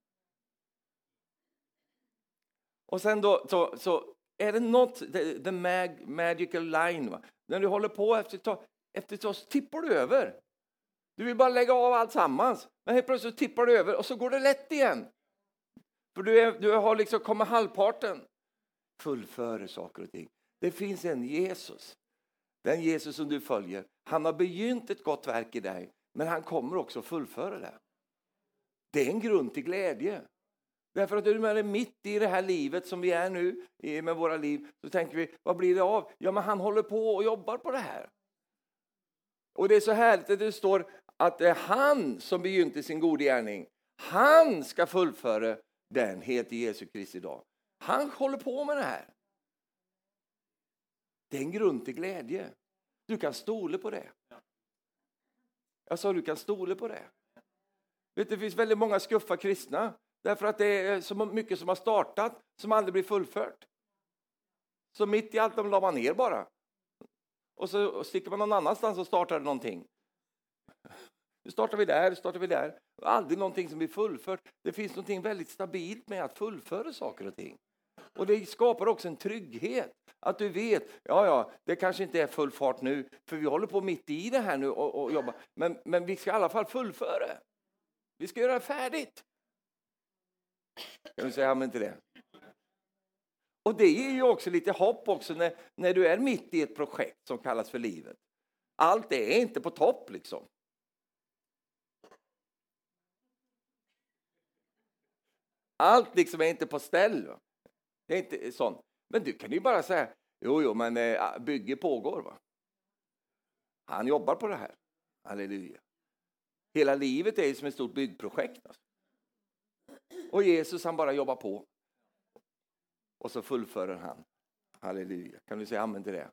Och sen då så, så är det något, the, the mag, magical line, va? när du håller på efter ett tag, efter ett tag så tippar du över. Du vill bara lägga av allt sammans, men helt plötsligt tippar du över och så går det lätt igen. För du, är, du har liksom kommit halvparten. Fullföre saker och ting. Det finns en Jesus, den Jesus som du följer. Han har begynt ett gott verk i dig, men han kommer också fullföra det. Det är en grund till glädje. Därför att är mitt i det här livet som vi är nu med våra liv så tänker vi, vad blir det av? Ja, men han håller på och jobbar på det här. Och det är så härligt att det står att det är han som begynte sin godgärning. Han ska fullföra den, heter Jesu Kristi dag. Han håller på med det här. Det är en grund till glädje. Du kan stole på det. Jag sa du kan stole på det. Vet, det finns väldigt många skuffa kristna Därför att det är så mycket som har startat som aldrig blir fullfört. Så mitt i allt de la man ner bara. Och så sticker man någon annanstans och startar någonting. Nu startar vi där, startar vi där. Aldrig någonting som blir fullfört. Det finns någonting väldigt stabilt med att fullföra saker och ting. Och det skapar också en trygghet. Att du vet, ja ja, det kanske inte är full fart nu, för vi håller på mitt i det här nu och, och jobbar. Men, men vi ska i alla fall fullföra. Vi ska göra det färdigt. Kan du säga amen till det? Och det ger ju också lite hopp också när, när du är mitt i ett projekt som kallas för livet. Allt är inte på topp liksom. Allt liksom är inte på ställ. Det är inte sånt. Men du kan ju bara säga, jo, jo, men eh, bygge pågår. Va? Han jobbar på det här. Halleluja. Hela livet är ju som ett stort byggprojekt. Alltså. Och Jesus han bara jobbar på. Och så fullför han. Halleluja. Kan du säga amen till det?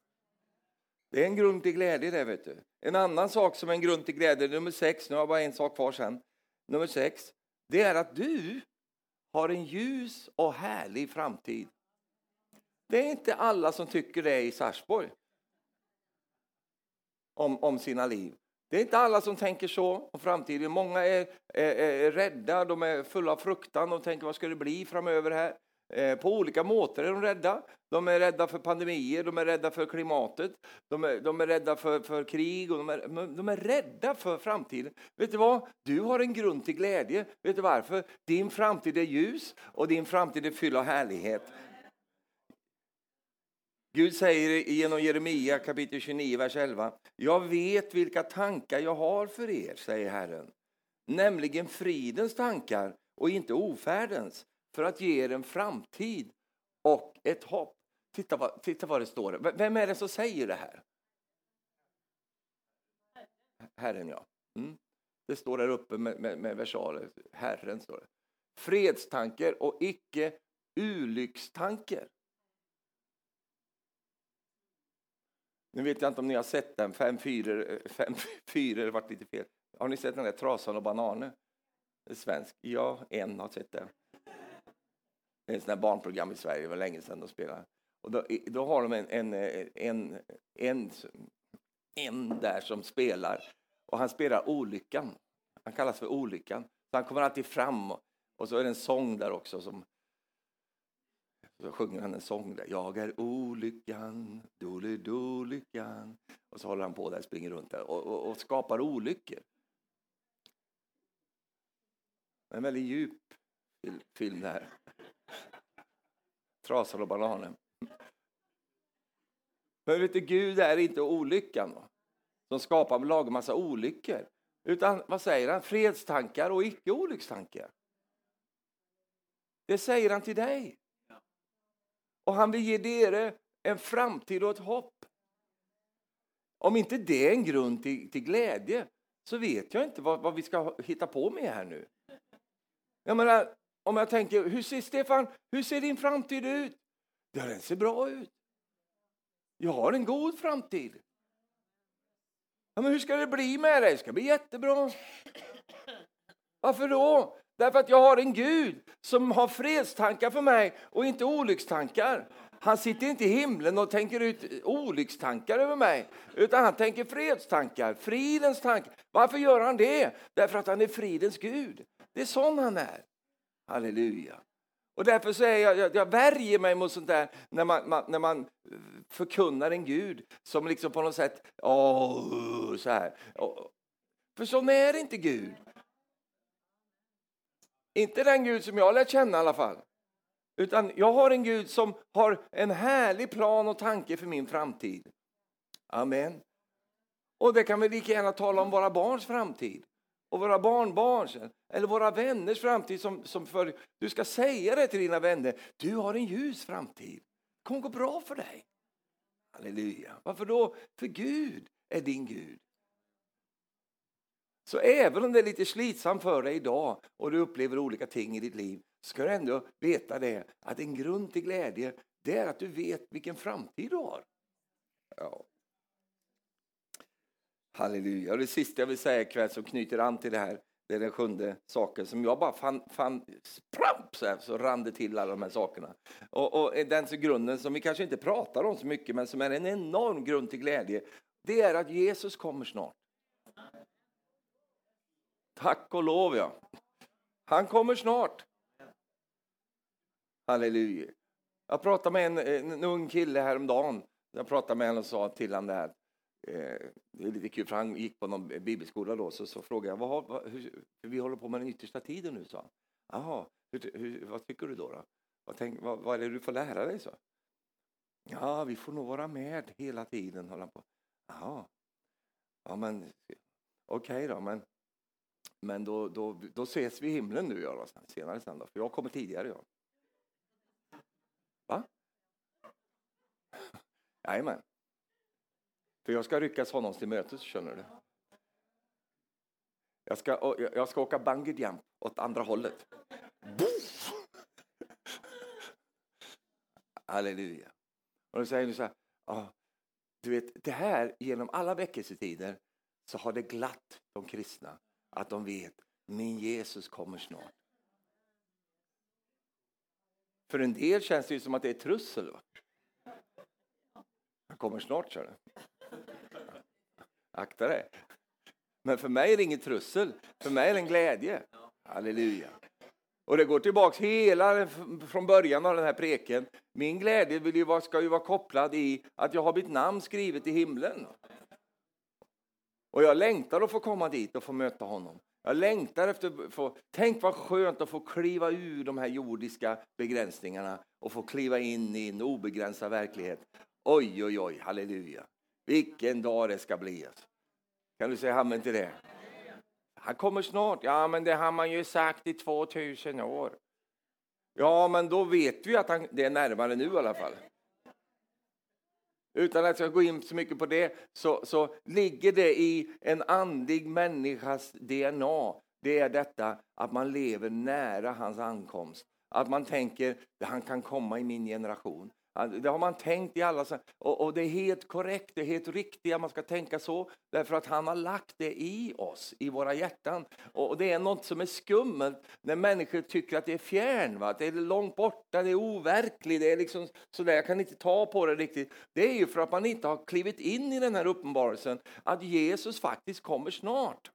Det är en grund till glädje det vet du. En annan sak som är en grund till glädje, nummer sex, nu har jag bara en sak kvar sen. Nummer sex, det är att du har en ljus och härlig framtid. Det är inte alla som tycker det i Sarsborg. Om, om sina liv. Det är inte alla som tänker så om framtiden. Många är, är, är rädda, de är fulla av fruktan, de tänker vad ska det bli framöver här? Eh, på olika måter är de rädda. De är rädda för pandemier, de är rädda för klimatet, de är, de är rädda för, för krig och de är, de är rädda för framtiden. Vet du vad? Du har en grund till glädje. Vet du varför? Din framtid är ljus och din framtid är fylld av härlighet. Gud säger genom Jeremia kapitel 29, vers 11. Jag vet vilka tankar jag har för er, säger Herren. Nämligen fridens tankar och inte ofärdens, för att ge er en framtid och ett hopp. Titta vad, titta vad det står. Vem är det som säger det här? Herren, ja. Mm. Det står där uppe med, med, med versaler. Herren står det. Fredstankar och icke olyckstankar. Nu vet jag inte om ni har sett den, fem fyror, eh, fem fyror, vart lite fel. Har ni sett den där Trasan och bananer? Svensk? Ja, en har sett den. Det är ett sånt barnprogram i Sverige, det var länge sedan de spelade. Och då, då har de en, en, eh, en, en, en där som spelar, och han spelar Olyckan. Han kallas för Olyckan. Så han kommer alltid fram, och så är det en sång där också som så sjunger han en sång där. Jag är olyckan, dolidolyckan. Och så håller han på där, springer runt där och, och, och skapar olyckor. En väldigt djup film det här. Trasor och bananer. Men vet du, Gud är inte olyckan va? som skapar och lagar massa olyckor. Utan vad säger han? Fredstankar och icke olyckstankar. Det säger han till dig. Och han vill ge er en framtid och ett hopp. Om inte det är en grund till, till glädje så vet jag inte vad, vad, vi ska hitta på med här nu. Jag menar, om jag tänker, hur ser Stefan, hur ser din framtid ut? Ja, den ser bra ut. Jag har en god framtid. Ja, men hur ska det bli med dig? Det ska bli jättebra. Varför då? Därför att jag har en Gud som har fredstankar för mig och inte olyckstankar. Han sitter inte i himlen och tänker ut olyckstankar över mig, utan han tänker fredstankar, fridens tankar. Varför gör han det? Därför att han är fridens Gud. Det är sån han är. Halleluja. Och därför säger jag, jag, jag värjer mig mot sånt där när man, man, när man förkunnar en Gud som liksom på något sätt, åh, så här. För så är inte Gud. Inte den Gud som jag har lärt känna i alla fall. Utan jag har en Gud som har en härlig plan och tanke för min framtid. Amen. Och det kan vi lika gärna tala om våra barns framtid och våra barnbarns eller våra vänners framtid. Som, som för, du ska säga det till dina vänner. Du har en ljus framtid. Det kommer gå bra för dig. Halleluja. Varför då? För Gud är din Gud. Så även om det är lite slitsamt för dig idag och du upplever olika ting i ditt liv ska du ändå veta det att en grund till glädje det är att du vet vilken framtid du har. Ja. Halleluja. Och det sista jag vill säga ikväll som knyter an till det här Det är den sjunde saken som jag bara fann, fann spramp, så, här, så rann det till alla de här sakerna. Och, och den grunden som vi kanske inte pratar om så mycket, men som är en enorm grund till glädje, det är att Jesus kommer snart. Tack och lov, ja. Han kommer snart. Halleluja. Jag pratade med en, en ung kille häromdagen. Jag pratade med honom och sa till honom det här. Eh, det är lite kul, för han gick på någon bibelskola då, så, så frågade jag vad, vad, hur, vi håller på med den yttersta tiden nu, sa han. Jaha, hur, hur, vad tycker du då? då? Vad, tänk, vad, vad är det du får lära dig? så? Ja, vi får nog vara med hela tiden, höll han på. Jaha, ja men okej okay då, men, men då, då, då ses vi i himlen nu, ja, senare sen då, för jag kommer tidigare. Ja. Va? Jajamän. För jag ska ryckas honom till mötes, känner du. Jag ska, jag ska åka bungee jump åt andra hållet. Boof! Halleluja. Och då säger du så här, ah, du vet, det här genom alla väckelsetider så har det glatt de kristna att de vet min Jesus kommer snart. För en del känns det ju som att det är trussel. Va? Han kommer snart, sa du. Akta dig. Men för mig är det inget trussel. För mig är det en glädje. Halleluja. Och det går tillbaks hela från början av den här preken. Min glädje vill ju vara, ska ju vara kopplad i att jag har mitt namn skrivet i himlen. Och jag längtar att få komma dit och få möta honom. Jag längtar efter att få, tänk vad skönt att få kliva ur de här jordiska begränsningarna och få kliva in i en obegränsad verklighet. Oj, oj, oj, halleluja. Vilken dag det ska bli. Alltså. Kan du säga amen till det? Han kommer snart. Ja, men det har man ju sagt i 2000 år. Ja, men då vet vi att han, det är närmare nu i alla fall. Utan att jag går in så mycket på det så, så ligger det i en andlig människas DNA. Det är detta att man lever nära hans ankomst. Att man tänker att han kan komma i min generation. Det har man tänkt i alla och, och det är helt korrekt, det är helt riktigt att man ska tänka så. Därför att han har lagt det i oss, i våra hjärtan. Och det är något som är skummelt när människor tycker att det är fjärn, va? det är långt borta, det är overkligt, det är liksom sådär, jag kan inte ta på det riktigt. Det är ju för att man inte har klivit in i den här uppenbarelsen att Jesus faktiskt kommer snart.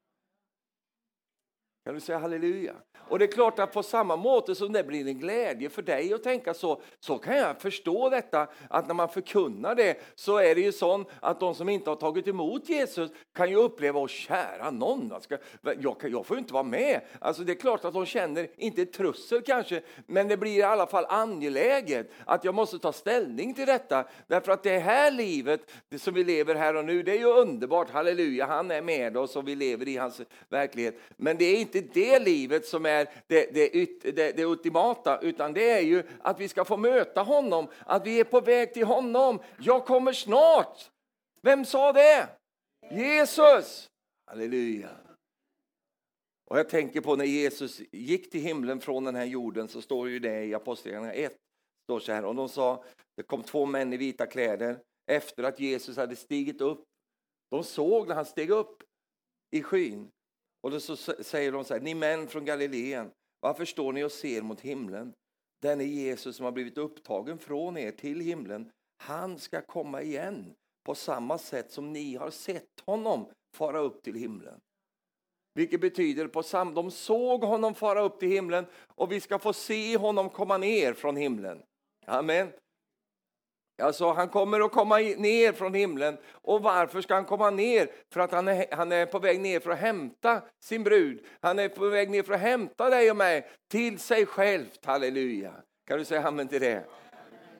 Kan du säga halleluja? Och det är klart att på samma måte som det blir en glädje för dig att tänka så, så kan jag förstå detta att när man förkunnar det så är det ju så att de som inte har tagit emot Jesus kan ju uppleva, åh kära någon, jag, ska, jag, jag får ju inte vara med. Alltså det är klart att de känner, inte ett trussel kanske, men det blir i alla fall angeläget att jag måste ta ställning till detta. Därför att det här livet det som vi lever här och nu, det är ju underbart, halleluja, han är med oss och vi lever i hans verklighet. Men det är inte inte det livet som är det, det, det, det ultimata, utan det är ju att vi ska få möta honom, att vi är på väg till honom. Jag kommer snart. Vem sa det? Jesus! Halleluja. Och jag tänker på när Jesus gick till himlen från den här jorden så står ju det i Apostlagärningarna 1. Står så här, och de sa, det kom två män i vita kläder efter att Jesus hade stigit upp. De såg när han steg upp i skyn. Och då så säger de så här, ni män från Galileen, varför står ni och ser mot himlen? Den är Jesus som har blivit upptagen från er till himlen. Han ska komma igen på samma sätt som ni har sett honom fara upp till himlen. Vilket betyder på sam de såg honom fara upp till himlen och vi ska få se honom komma ner från himlen. Amen. Alltså, han kommer att komma ner från himlen. Och varför ska han komma ner? För att han är, han är på väg ner för att hämta sin brud. Han är på väg ner för att hämta dig och mig till sig själv. Halleluja. Kan du säga amen till det?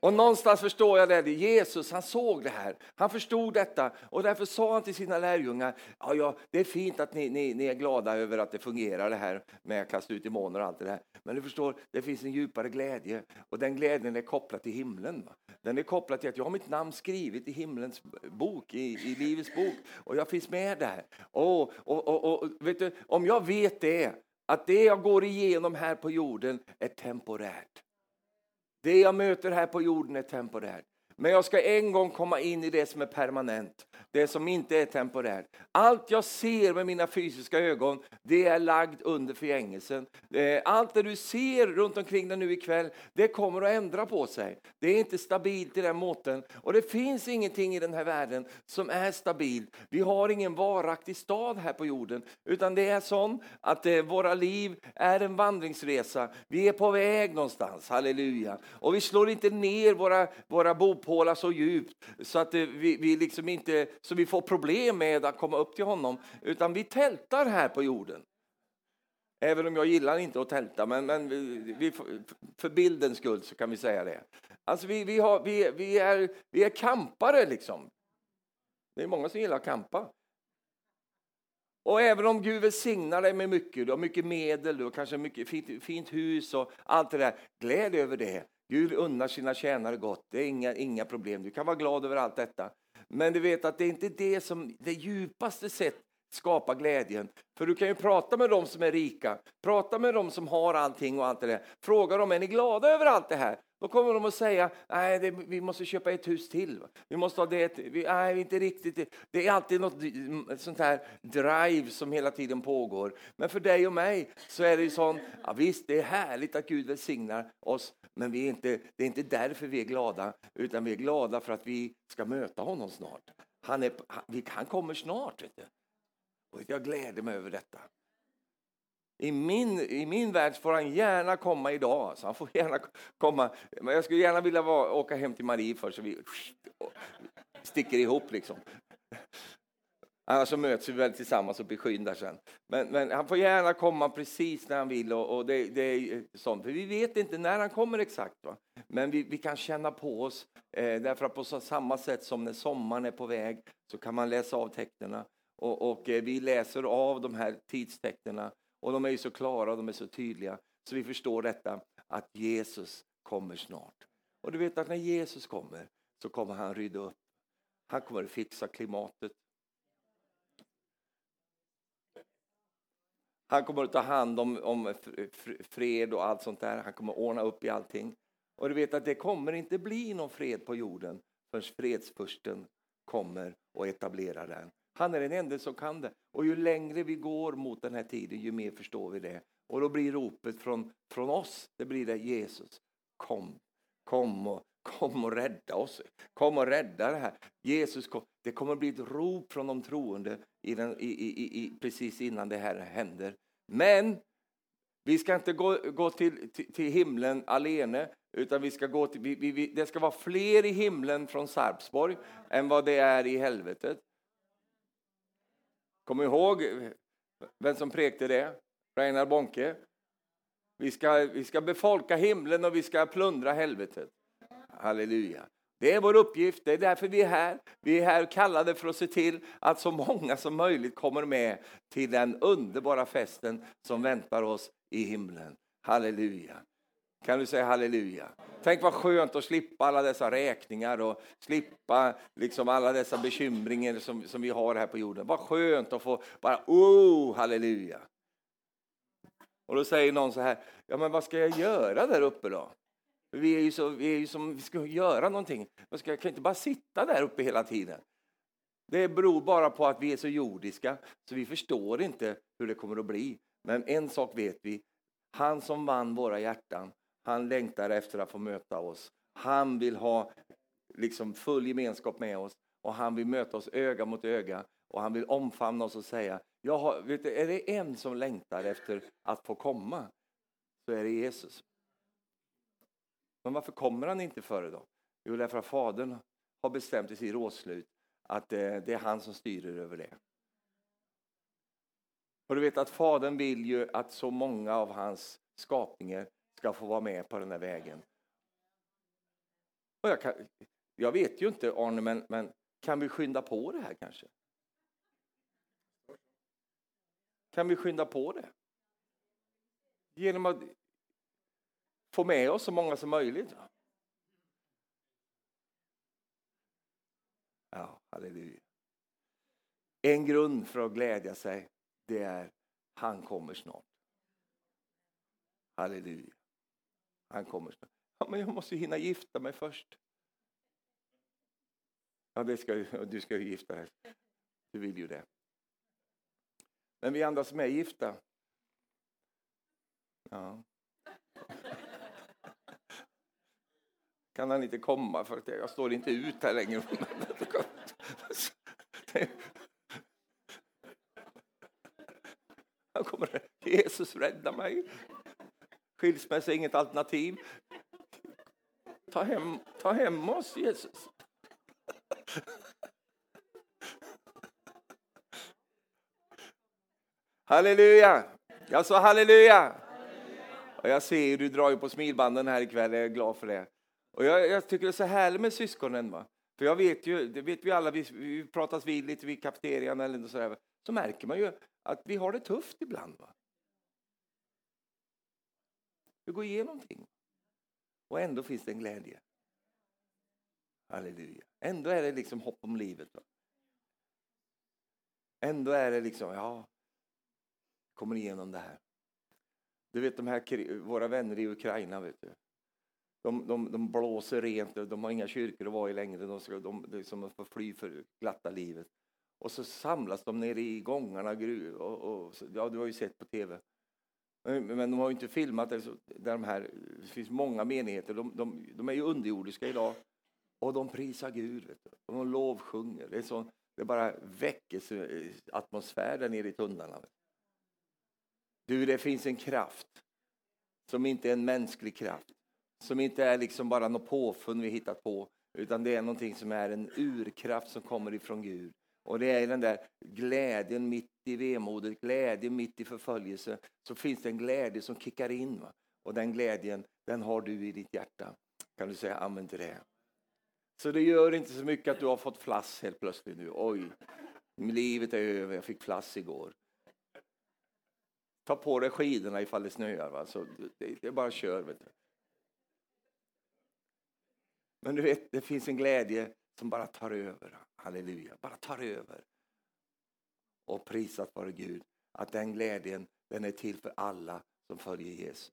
Och någonstans förstår jag det. Jesus han såg det här. Han förstod detta och därför sa han till sina lärjungar. Ja, ja, det är fint att ni, ni, ni är glada över att det fungerar det här med att kasta ut demoner och allt det där. Men du förstår, det finns en djupare glädje och den glädjen är kopplad till himlen. Va? Den är kopplad till att jag har mitt namn skrivet i himlens bok, i, i livets bok och jag finns med där. Och, och, och, och vet du, om jag vet det, att det jag går igenom här på jorden är temporärt. Det jag möter här på jorden är temporärt. Men jag ska en gång komma in i det som är permanent, det som inte är temporärt. Allt jag ser med mina fysiska ögon, det är lagd under förgängelsen. Eh, allt det du ser runt omkring dig nu ikväll, det kommer att ändra på sig. Det är inte stabilt i den måten. Och det finns ingenting i den här världen som är stabilt. Vi har ingen varaktig stad här på jorden, utan det är så att eh, våra liv är en vandringsresa. Vi är på väg någonstans, halleluja. Och vi slår inte ner våra, våra bopålar så djupt så att vi, vi, liksom inte, så vi får problem med att komma upp till honom, utan vi tältar här på jorden. Även om jag gillar inte att tälta, men, men vi, vi, för bildens skull så kan vi säga det. Alltså vi, vi, har, vi, vi, är, vi är kampare liksom. Det är många som gillar att kampa. Och även om Gud välsignar dig med mycket, du har mycket medel, du har kanske mycket fint, fint hus och allt det där. Gläd över det. Gud unnar sina tjänare gott, det är inga, inga problem. Du kan vara glad över allt detta. Men du vet att det är inte det som det djupaste sätt skapar glädjen. För du kan ju prata med dem som är rika, prata med dem som har allting och allt det där. Fråga dem, är ni glada över allt det här? Då kommer de att säga, nej det, vi måste köpa ett hus till. Vi måste ha det, vi, nej inte riktigt. Det är alltid något mm, sånt här drive som hela tiden pågår. Men för dig och mig så är det ju sån, ja, visst det är härligt att Gud välsignar oss, men vi är inte, det är inte därför vi är glada, utan vi är glada för att vi ska möta honom snart. Han, är, han, han kommer snart. Vet du. Och jag gläder mig över detta. I min, I min värld får han gärna komma idag. Så han får gärna komma. Men jag skulle gärna vilja vara, åka hem till Marie först så vi sticker ihop liksom. Annars så möts vi väl tillsammans uppe i skyn sen. Men, men, han får gärna komma precis när han vill och, och det, det, är sånt. För vi vet inte när han kommer exakt. Va? Men vi, vi kan känna på oss. Eh, därför att på samma sätt som när sommaren är på väg så kan man läsa av tecknen. Och, och eh, vi läser av de här tidstecknen och de är ju så klara och de är så tydliga så vi förstår detta att Jesus kommer snart. Och du vet att när Jesus kommer så kommer han rydda upp. Han kommer att fixa klimatet. Han kommer att ta hand om, om fred och allt sånt där. Han kommer att ordna upp i allting. Och du vet att det kommer inte bli någon fred på jorden förrän fredsfursten kommer och etablerar den. Han är den enda som kan det. Och ju längre vi går mot den här tiden, ju mer förstår vi det. Och då blir ropet från, från oss, det blir det Jesus, kom, kom och, kom och rädda oss. Kom och rädda det här. Jesus, kom. det kommer bli ett rop från de troende i den, i, i, i, precis innan det här händer. Men vi ska inte gå, gå till, till, till himlen alene, utan vi ska gå till, vi, vi, det ska vara fler i himlen från Sarpsborg än vad det är i helvetet. Kom ihåg vem som präkte det? Reinar Bonke. Vi ska, vi ska befolka himlen och vi ska plundra helvetet. Halleluja. Det är vår uppgift, det är därför vi är här. Vi är här kallade för att se till att så många som möjligt kommer med till den underbara festen som väntar oss i himlen. Halleluja. Kan du säga halleluja? Tänk vad skönt att slippa alla dessa räkningar och slippa liksom alla dessa bekymringar som, som vi har här på jorden. Vad skönt att få bara, oh, halleluja. Och då säger någon så här, ja men vad ska jag göra där uppe då? Vi är ju, så, vi är ju som, vi ska göra någonting. Jag, ska, kan inte bara sitta där uppe hela tiden. Det beror bara på att vi är så jordiska, så vi förstår inte hur det kommer att bli. Men en sak vet vi, han som vann våra hjärtan, han längtar efter att få möta oss. Han vill ha liksom full gemenskap med oss och han vill möta oss öga mot öga och han vill omfamna oss och säga, jag har, vet du, är det en som längtar efter att få komma så är det Jesus. Men varför kommer han inte före då? Jo, därför att Fadern har bestämt i sitt rådslut att eh, det är han som styr över det. Och du vet att Fadern vill ju att så många av hans skapningar ska få vara med på den här vägen. Och jag, kan, jag vet ju inte Arne, men, men kan vi skynda på det här kanske? Kan vi skynda på det? Genom att få med oss så många som möjligt. Ja, halleluja. En grund för att glädja sig, det är han kommer snart. Halleluja. Han kommer snart. Ja, men jag måste hinna gifta mig först. Ja, det ska, du ska ju gifta dig. Du vill ju det. Men vi andra som är gifta. Ja. Kan han inte komma för att jag står inte ut här längre. Han kommer, Jesus rädda mig. Skilsmässa är inget alternativ. Ta hem, ta hem oss Jesus. Halleluja! Jag sa halleluja! Och jag ser du drar ju på smilbanden här ikväll, jag är glad för det. Och jag, jag tycker det är så härligt med syskonen. Va? För jag vet ju, det vet vi alla, vi, vi pratas vid lite vid kafeterian eller sådär. så märker man ju att vi har det tufft ibland. Va? Vi går igenom ting. Och ändå finns det en glädje. Halleluja. Ändå är det liksom hopp om livet. Va? Ändå är det liksom, ja, kommer igenom det här. Du vet de här, våra vänner i Ukraina, vet du. De, de, de blåser rent, de har inga kyrkor att vara i längre, de, ska, de, de liksom får fly för glatta livet. Och så samlas de nere i gångarna, och, och, ja du har ju sett på tv. Eh, men de har ju inte filmat det, där de här, det finns många menigheter, de, de, de är ju underjordiska idag. Och de prisar Gud, vet du. och de lovsjunger. Det är, så, eh, det är bara väckelseatmosfär där nere i tunnlarna. Du, det finns en kraft som inte är en mänsklig kraft. Som inte är liksom bara något påfund vi hittat på. Utan det är någonting som är en urkraft som kommer ifrån Gud. Och det är den där glädjen mitt i vemodet, glädjen mitt i förföljelse. Så finns det en glädje som kickar in. Va? Och den glädjen, den har du i ditt hjärta. Kan du säga amen till det? Så det gör inte så mycket att du har fått flass helt plötsligt nu. Oj, livet är över, jag fick flass igår. Ta på dig skidorna ifall det snöar. Va? Så det, det är bara kör. Vet du. Men du vet, det finns en glädje som bara tar över. Halleluja, bara tar över. Och prisat vare Gud att den glädjen den är till för alla som följer Jesus.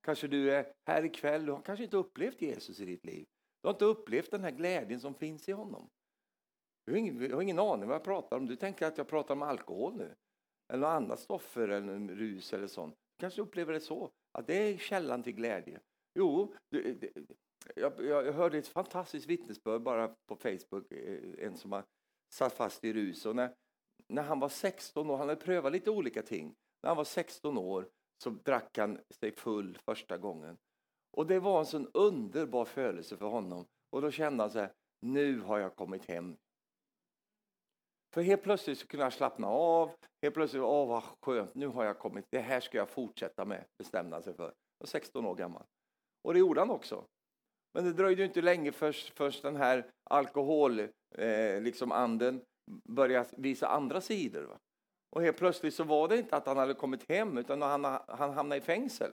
Kanske du är här ikväll, du har kanske inte upplevt Jesus i ditt liv. Du har inte upplevt den här glädjen som finns i honom. Du har ingen, du har ingen aning vad jag pratar om. Du tänker att jag pratar om alkohol nu. Eller något annat stoffer eller rus eller sånt. Du kanske upplever det så, att det är källan till glädje. Jo, jag, jag, hörde ett fantastiskt vittnesbörd bara på Facebook, eh, en som har satt fast i rus. Och när, när han var 16 år, han hade prövat lite olika ting. När han var 16 år så drack han sig full första gången. Och det var en sån underbar födelse för honom. Och då kände han så här, nu har jag kommit hem. För helt plötsligt så kunde han slappna av. Helt plötsligt, åh vad skönt, nu har jag kommit, det här ska jag fortsätta med, bestämde han sig för. var 16 år gammal. Och det gjorde han också. Men det dröjde inte länge först, först den här alkoholanden eh, liksom anden började visa andra sidor. Va? Och helt plötsligt så var det inte att han hade kommit hem utan han, han hamnade i fängsel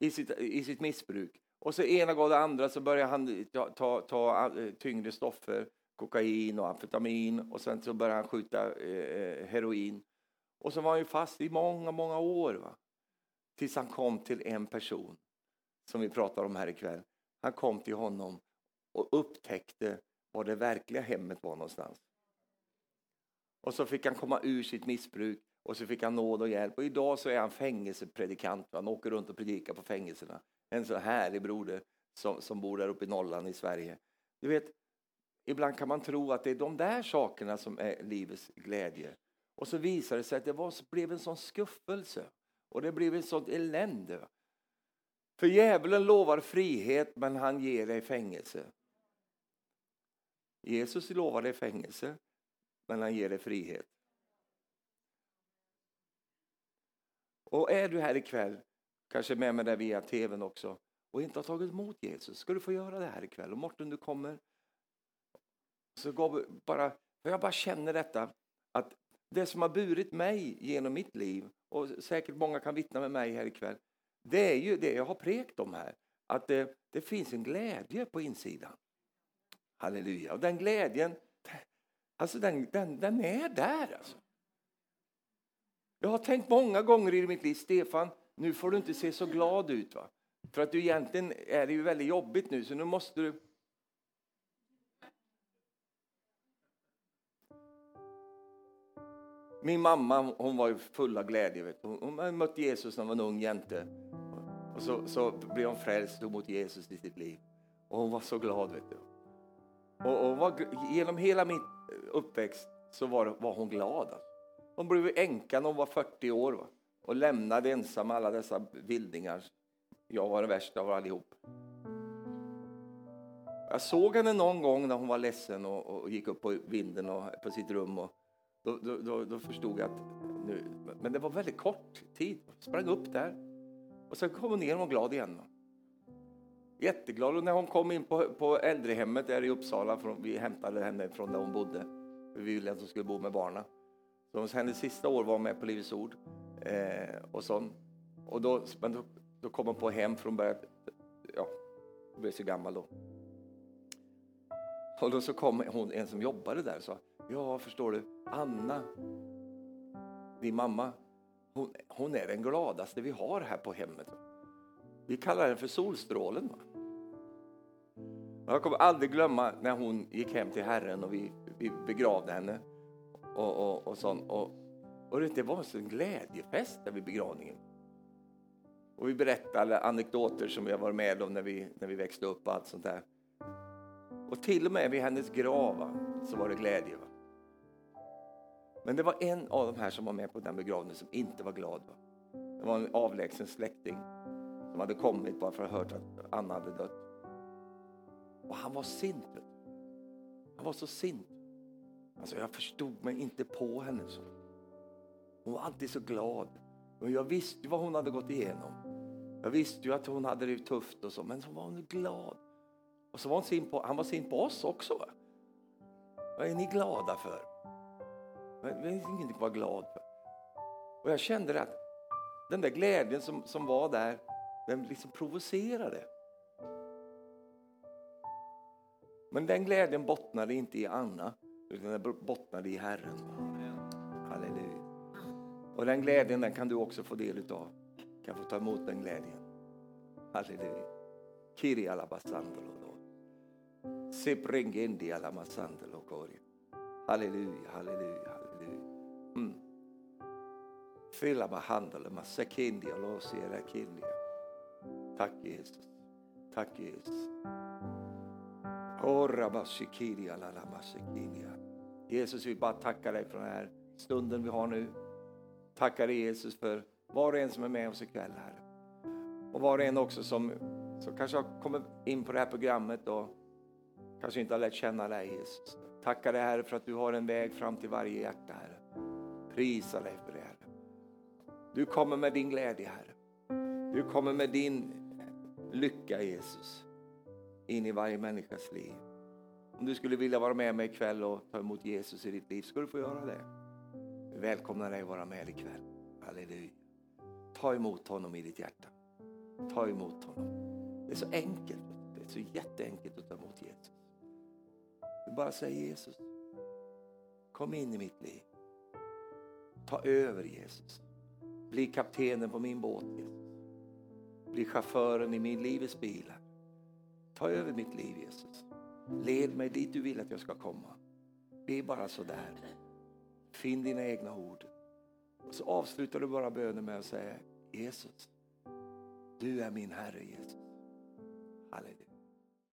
I sitt, I sitt missbruk. Och så ena gång det andra så började han ta, ta, ta eh, tyngre stoffer, kokain och amfetamin och sen så började han skjuta eh, heroin. Och så var han ju fast i många, många år. Va? Tills han kom till en person som vi pratar om här ikväll. Han kom till honom och upptäckte var det verkliga hemmet var någonstans. Och så fick han komma ur sitt missbruk och så fick han nåd och hjälp. Och idag så är han fängelsepredikant. Han åker runt och predikar på fängelserna. En så härlig broder som, som bor där uppe i Norrland i Sverige. Du vet, ibland kan man tro att det är de där sakerna som är livets glädje. Och så visar det sig att det var, blev en sån skuffelse och det blev ett sånt elände. För djävulen lovar frihet, men han ger dig fängelse. Jesus lovar dig fängelse, men han ger dig frihet. Och är du här ikväll, kanske med mig där via tvn också, och inte har tagit emot Jesus, ska du få göra det här ikväll. Och Morten, du kommer. Så går bara, för jag bara känner detta, att det som har burit mig genom mitt liv, och säkert många kan vittna med mig här ikväll, det är ju det jag har prekt om här, att det, det finns en glädje på insidan. Halleluja. Och den glädjen, alltså den, den, den är där. Alltså. Jag har tänkt många gånger i mitt liv, Stefan, nu får du inte se så glad ut. va? För att du egentligen är det ju väldigt jobbigt nu, så nu måste du... Min mamma hon var full av glädje. Vet du. Hon mötte Jesus när hon var en ung jänte. Och så, så blev hon frälst och mot Jesus i sitt liv. Och hon var så glad. Vet du. Och, och var, genom hela min uppväxt så var, var hon glad. Alltså. Hon blev änka när hon var 40 år va? och lämnade ensam alla dessa vildingar. Jag var den värsta av allihop. Jag såg henne någon gång när hon var ledsen och, och gick upp på vinden och på sitt rum. Och då, då, då, då förstod jag att nu, men det var väldigt kort tid. Sprang upp där och sen kom hon ner och var glad igen. Jätteglad. Och när hon kom in på, på äldrehemmet där i Uppsala, från, vi hämtade henne från där hon bodde. Vi ville att hon skulle bo med barnen. Så hennes sista år var hon med på Livets Ord. Eh, och, så, och då, men då, då kom hon på hem för hon började, ja, hon blev så gammal då. Och då så kom hon, en som jobbade där och sa, ja förstår du, Anna, din mamma, hon, hon är den gladaste vi har här på hemmet. Vi kallar henne för solstrålen. Va? Jag kommer aldrig glömma när hon gick hem till Herren och vi, vi begravde henne. Och, och, och, sånt. och, och det var en glädjefest där vid begravningen. Och vi berättade anekdoter som vi var varit med om när vi, när vi växte upp och allt sånt där. Och till och med vid hennes grav så var det glädje. Va? Men det var en av de här som var med på den begravningen som inte var glad. Va? Det var en avlägsen släkting som hade kommit bara för att ha hört att Anna hade dött. Och han var sint. Han var så sint. Alltså jag förstod mig inte på henne. Så. Hon var alltid så glad. Men jag visste ju vad hon hade gått igenom. Jag visste ju att hon hade det tufft och så, men så var hon glad. Och så var hon sin på, han var sin på oss också. Va? Vad är ni glada för? Det finns ingenting att vara glad för. Och jag kände att den där glädjen som, som var där, den liksom provocerade. Men den glädjen bottnade inte i Anna, utan den bottnade i Herren. Halleluja. Och den glädjen den kan du också få del utav. Kan få ta emot den glädjen. Halleluja. Kiri alabasandolo. Seprengendi alamasandolo kori. Halleluja, halleluja. Mm. Fylla med masekendi med sekindia, låsera kindia. Tack Jesus. Tack Jesus. Jesus, vi bara tackar dig för den här stunden vi har nu. Tackar dig Jesus för var och en som är med oss ikväll här. Och var och en också som, som kanske har kommit in på det här programmet och kanske inte har lärt känna dig Jesus. Tackar dig Herre för att du har en väg fram till varje hjärta Herre. Prisa dig för det Herre. Du kommer med din glädje Herre. Du kommer med din lycka Jesus in i varje människas liv. Om du skulle vilja vara med mig ikväll och ta emot Jesus i ditt liv ska du få göra det. Vi välkomnar dig att vara med ikväll. Halleluja. Ta emot honom i ditt hjärta. Ta emot honom. Det är så enkelt. Det är så jätteenkelt att ta emot Jesus. Du bara säger Jesus. Kom in i mitt liv. Ta över Jesus. Bli kaptenen på min båt Jesus. Bli chauffören i min livets bil. Ta över mitt liv Jesus. Led mig dit du vill att jag ska komma. Be bara så där. Finn dina egna ord. Och så avslutar du bara bönen med att säga Jesus, du är min Herre Jesus. Halleluja.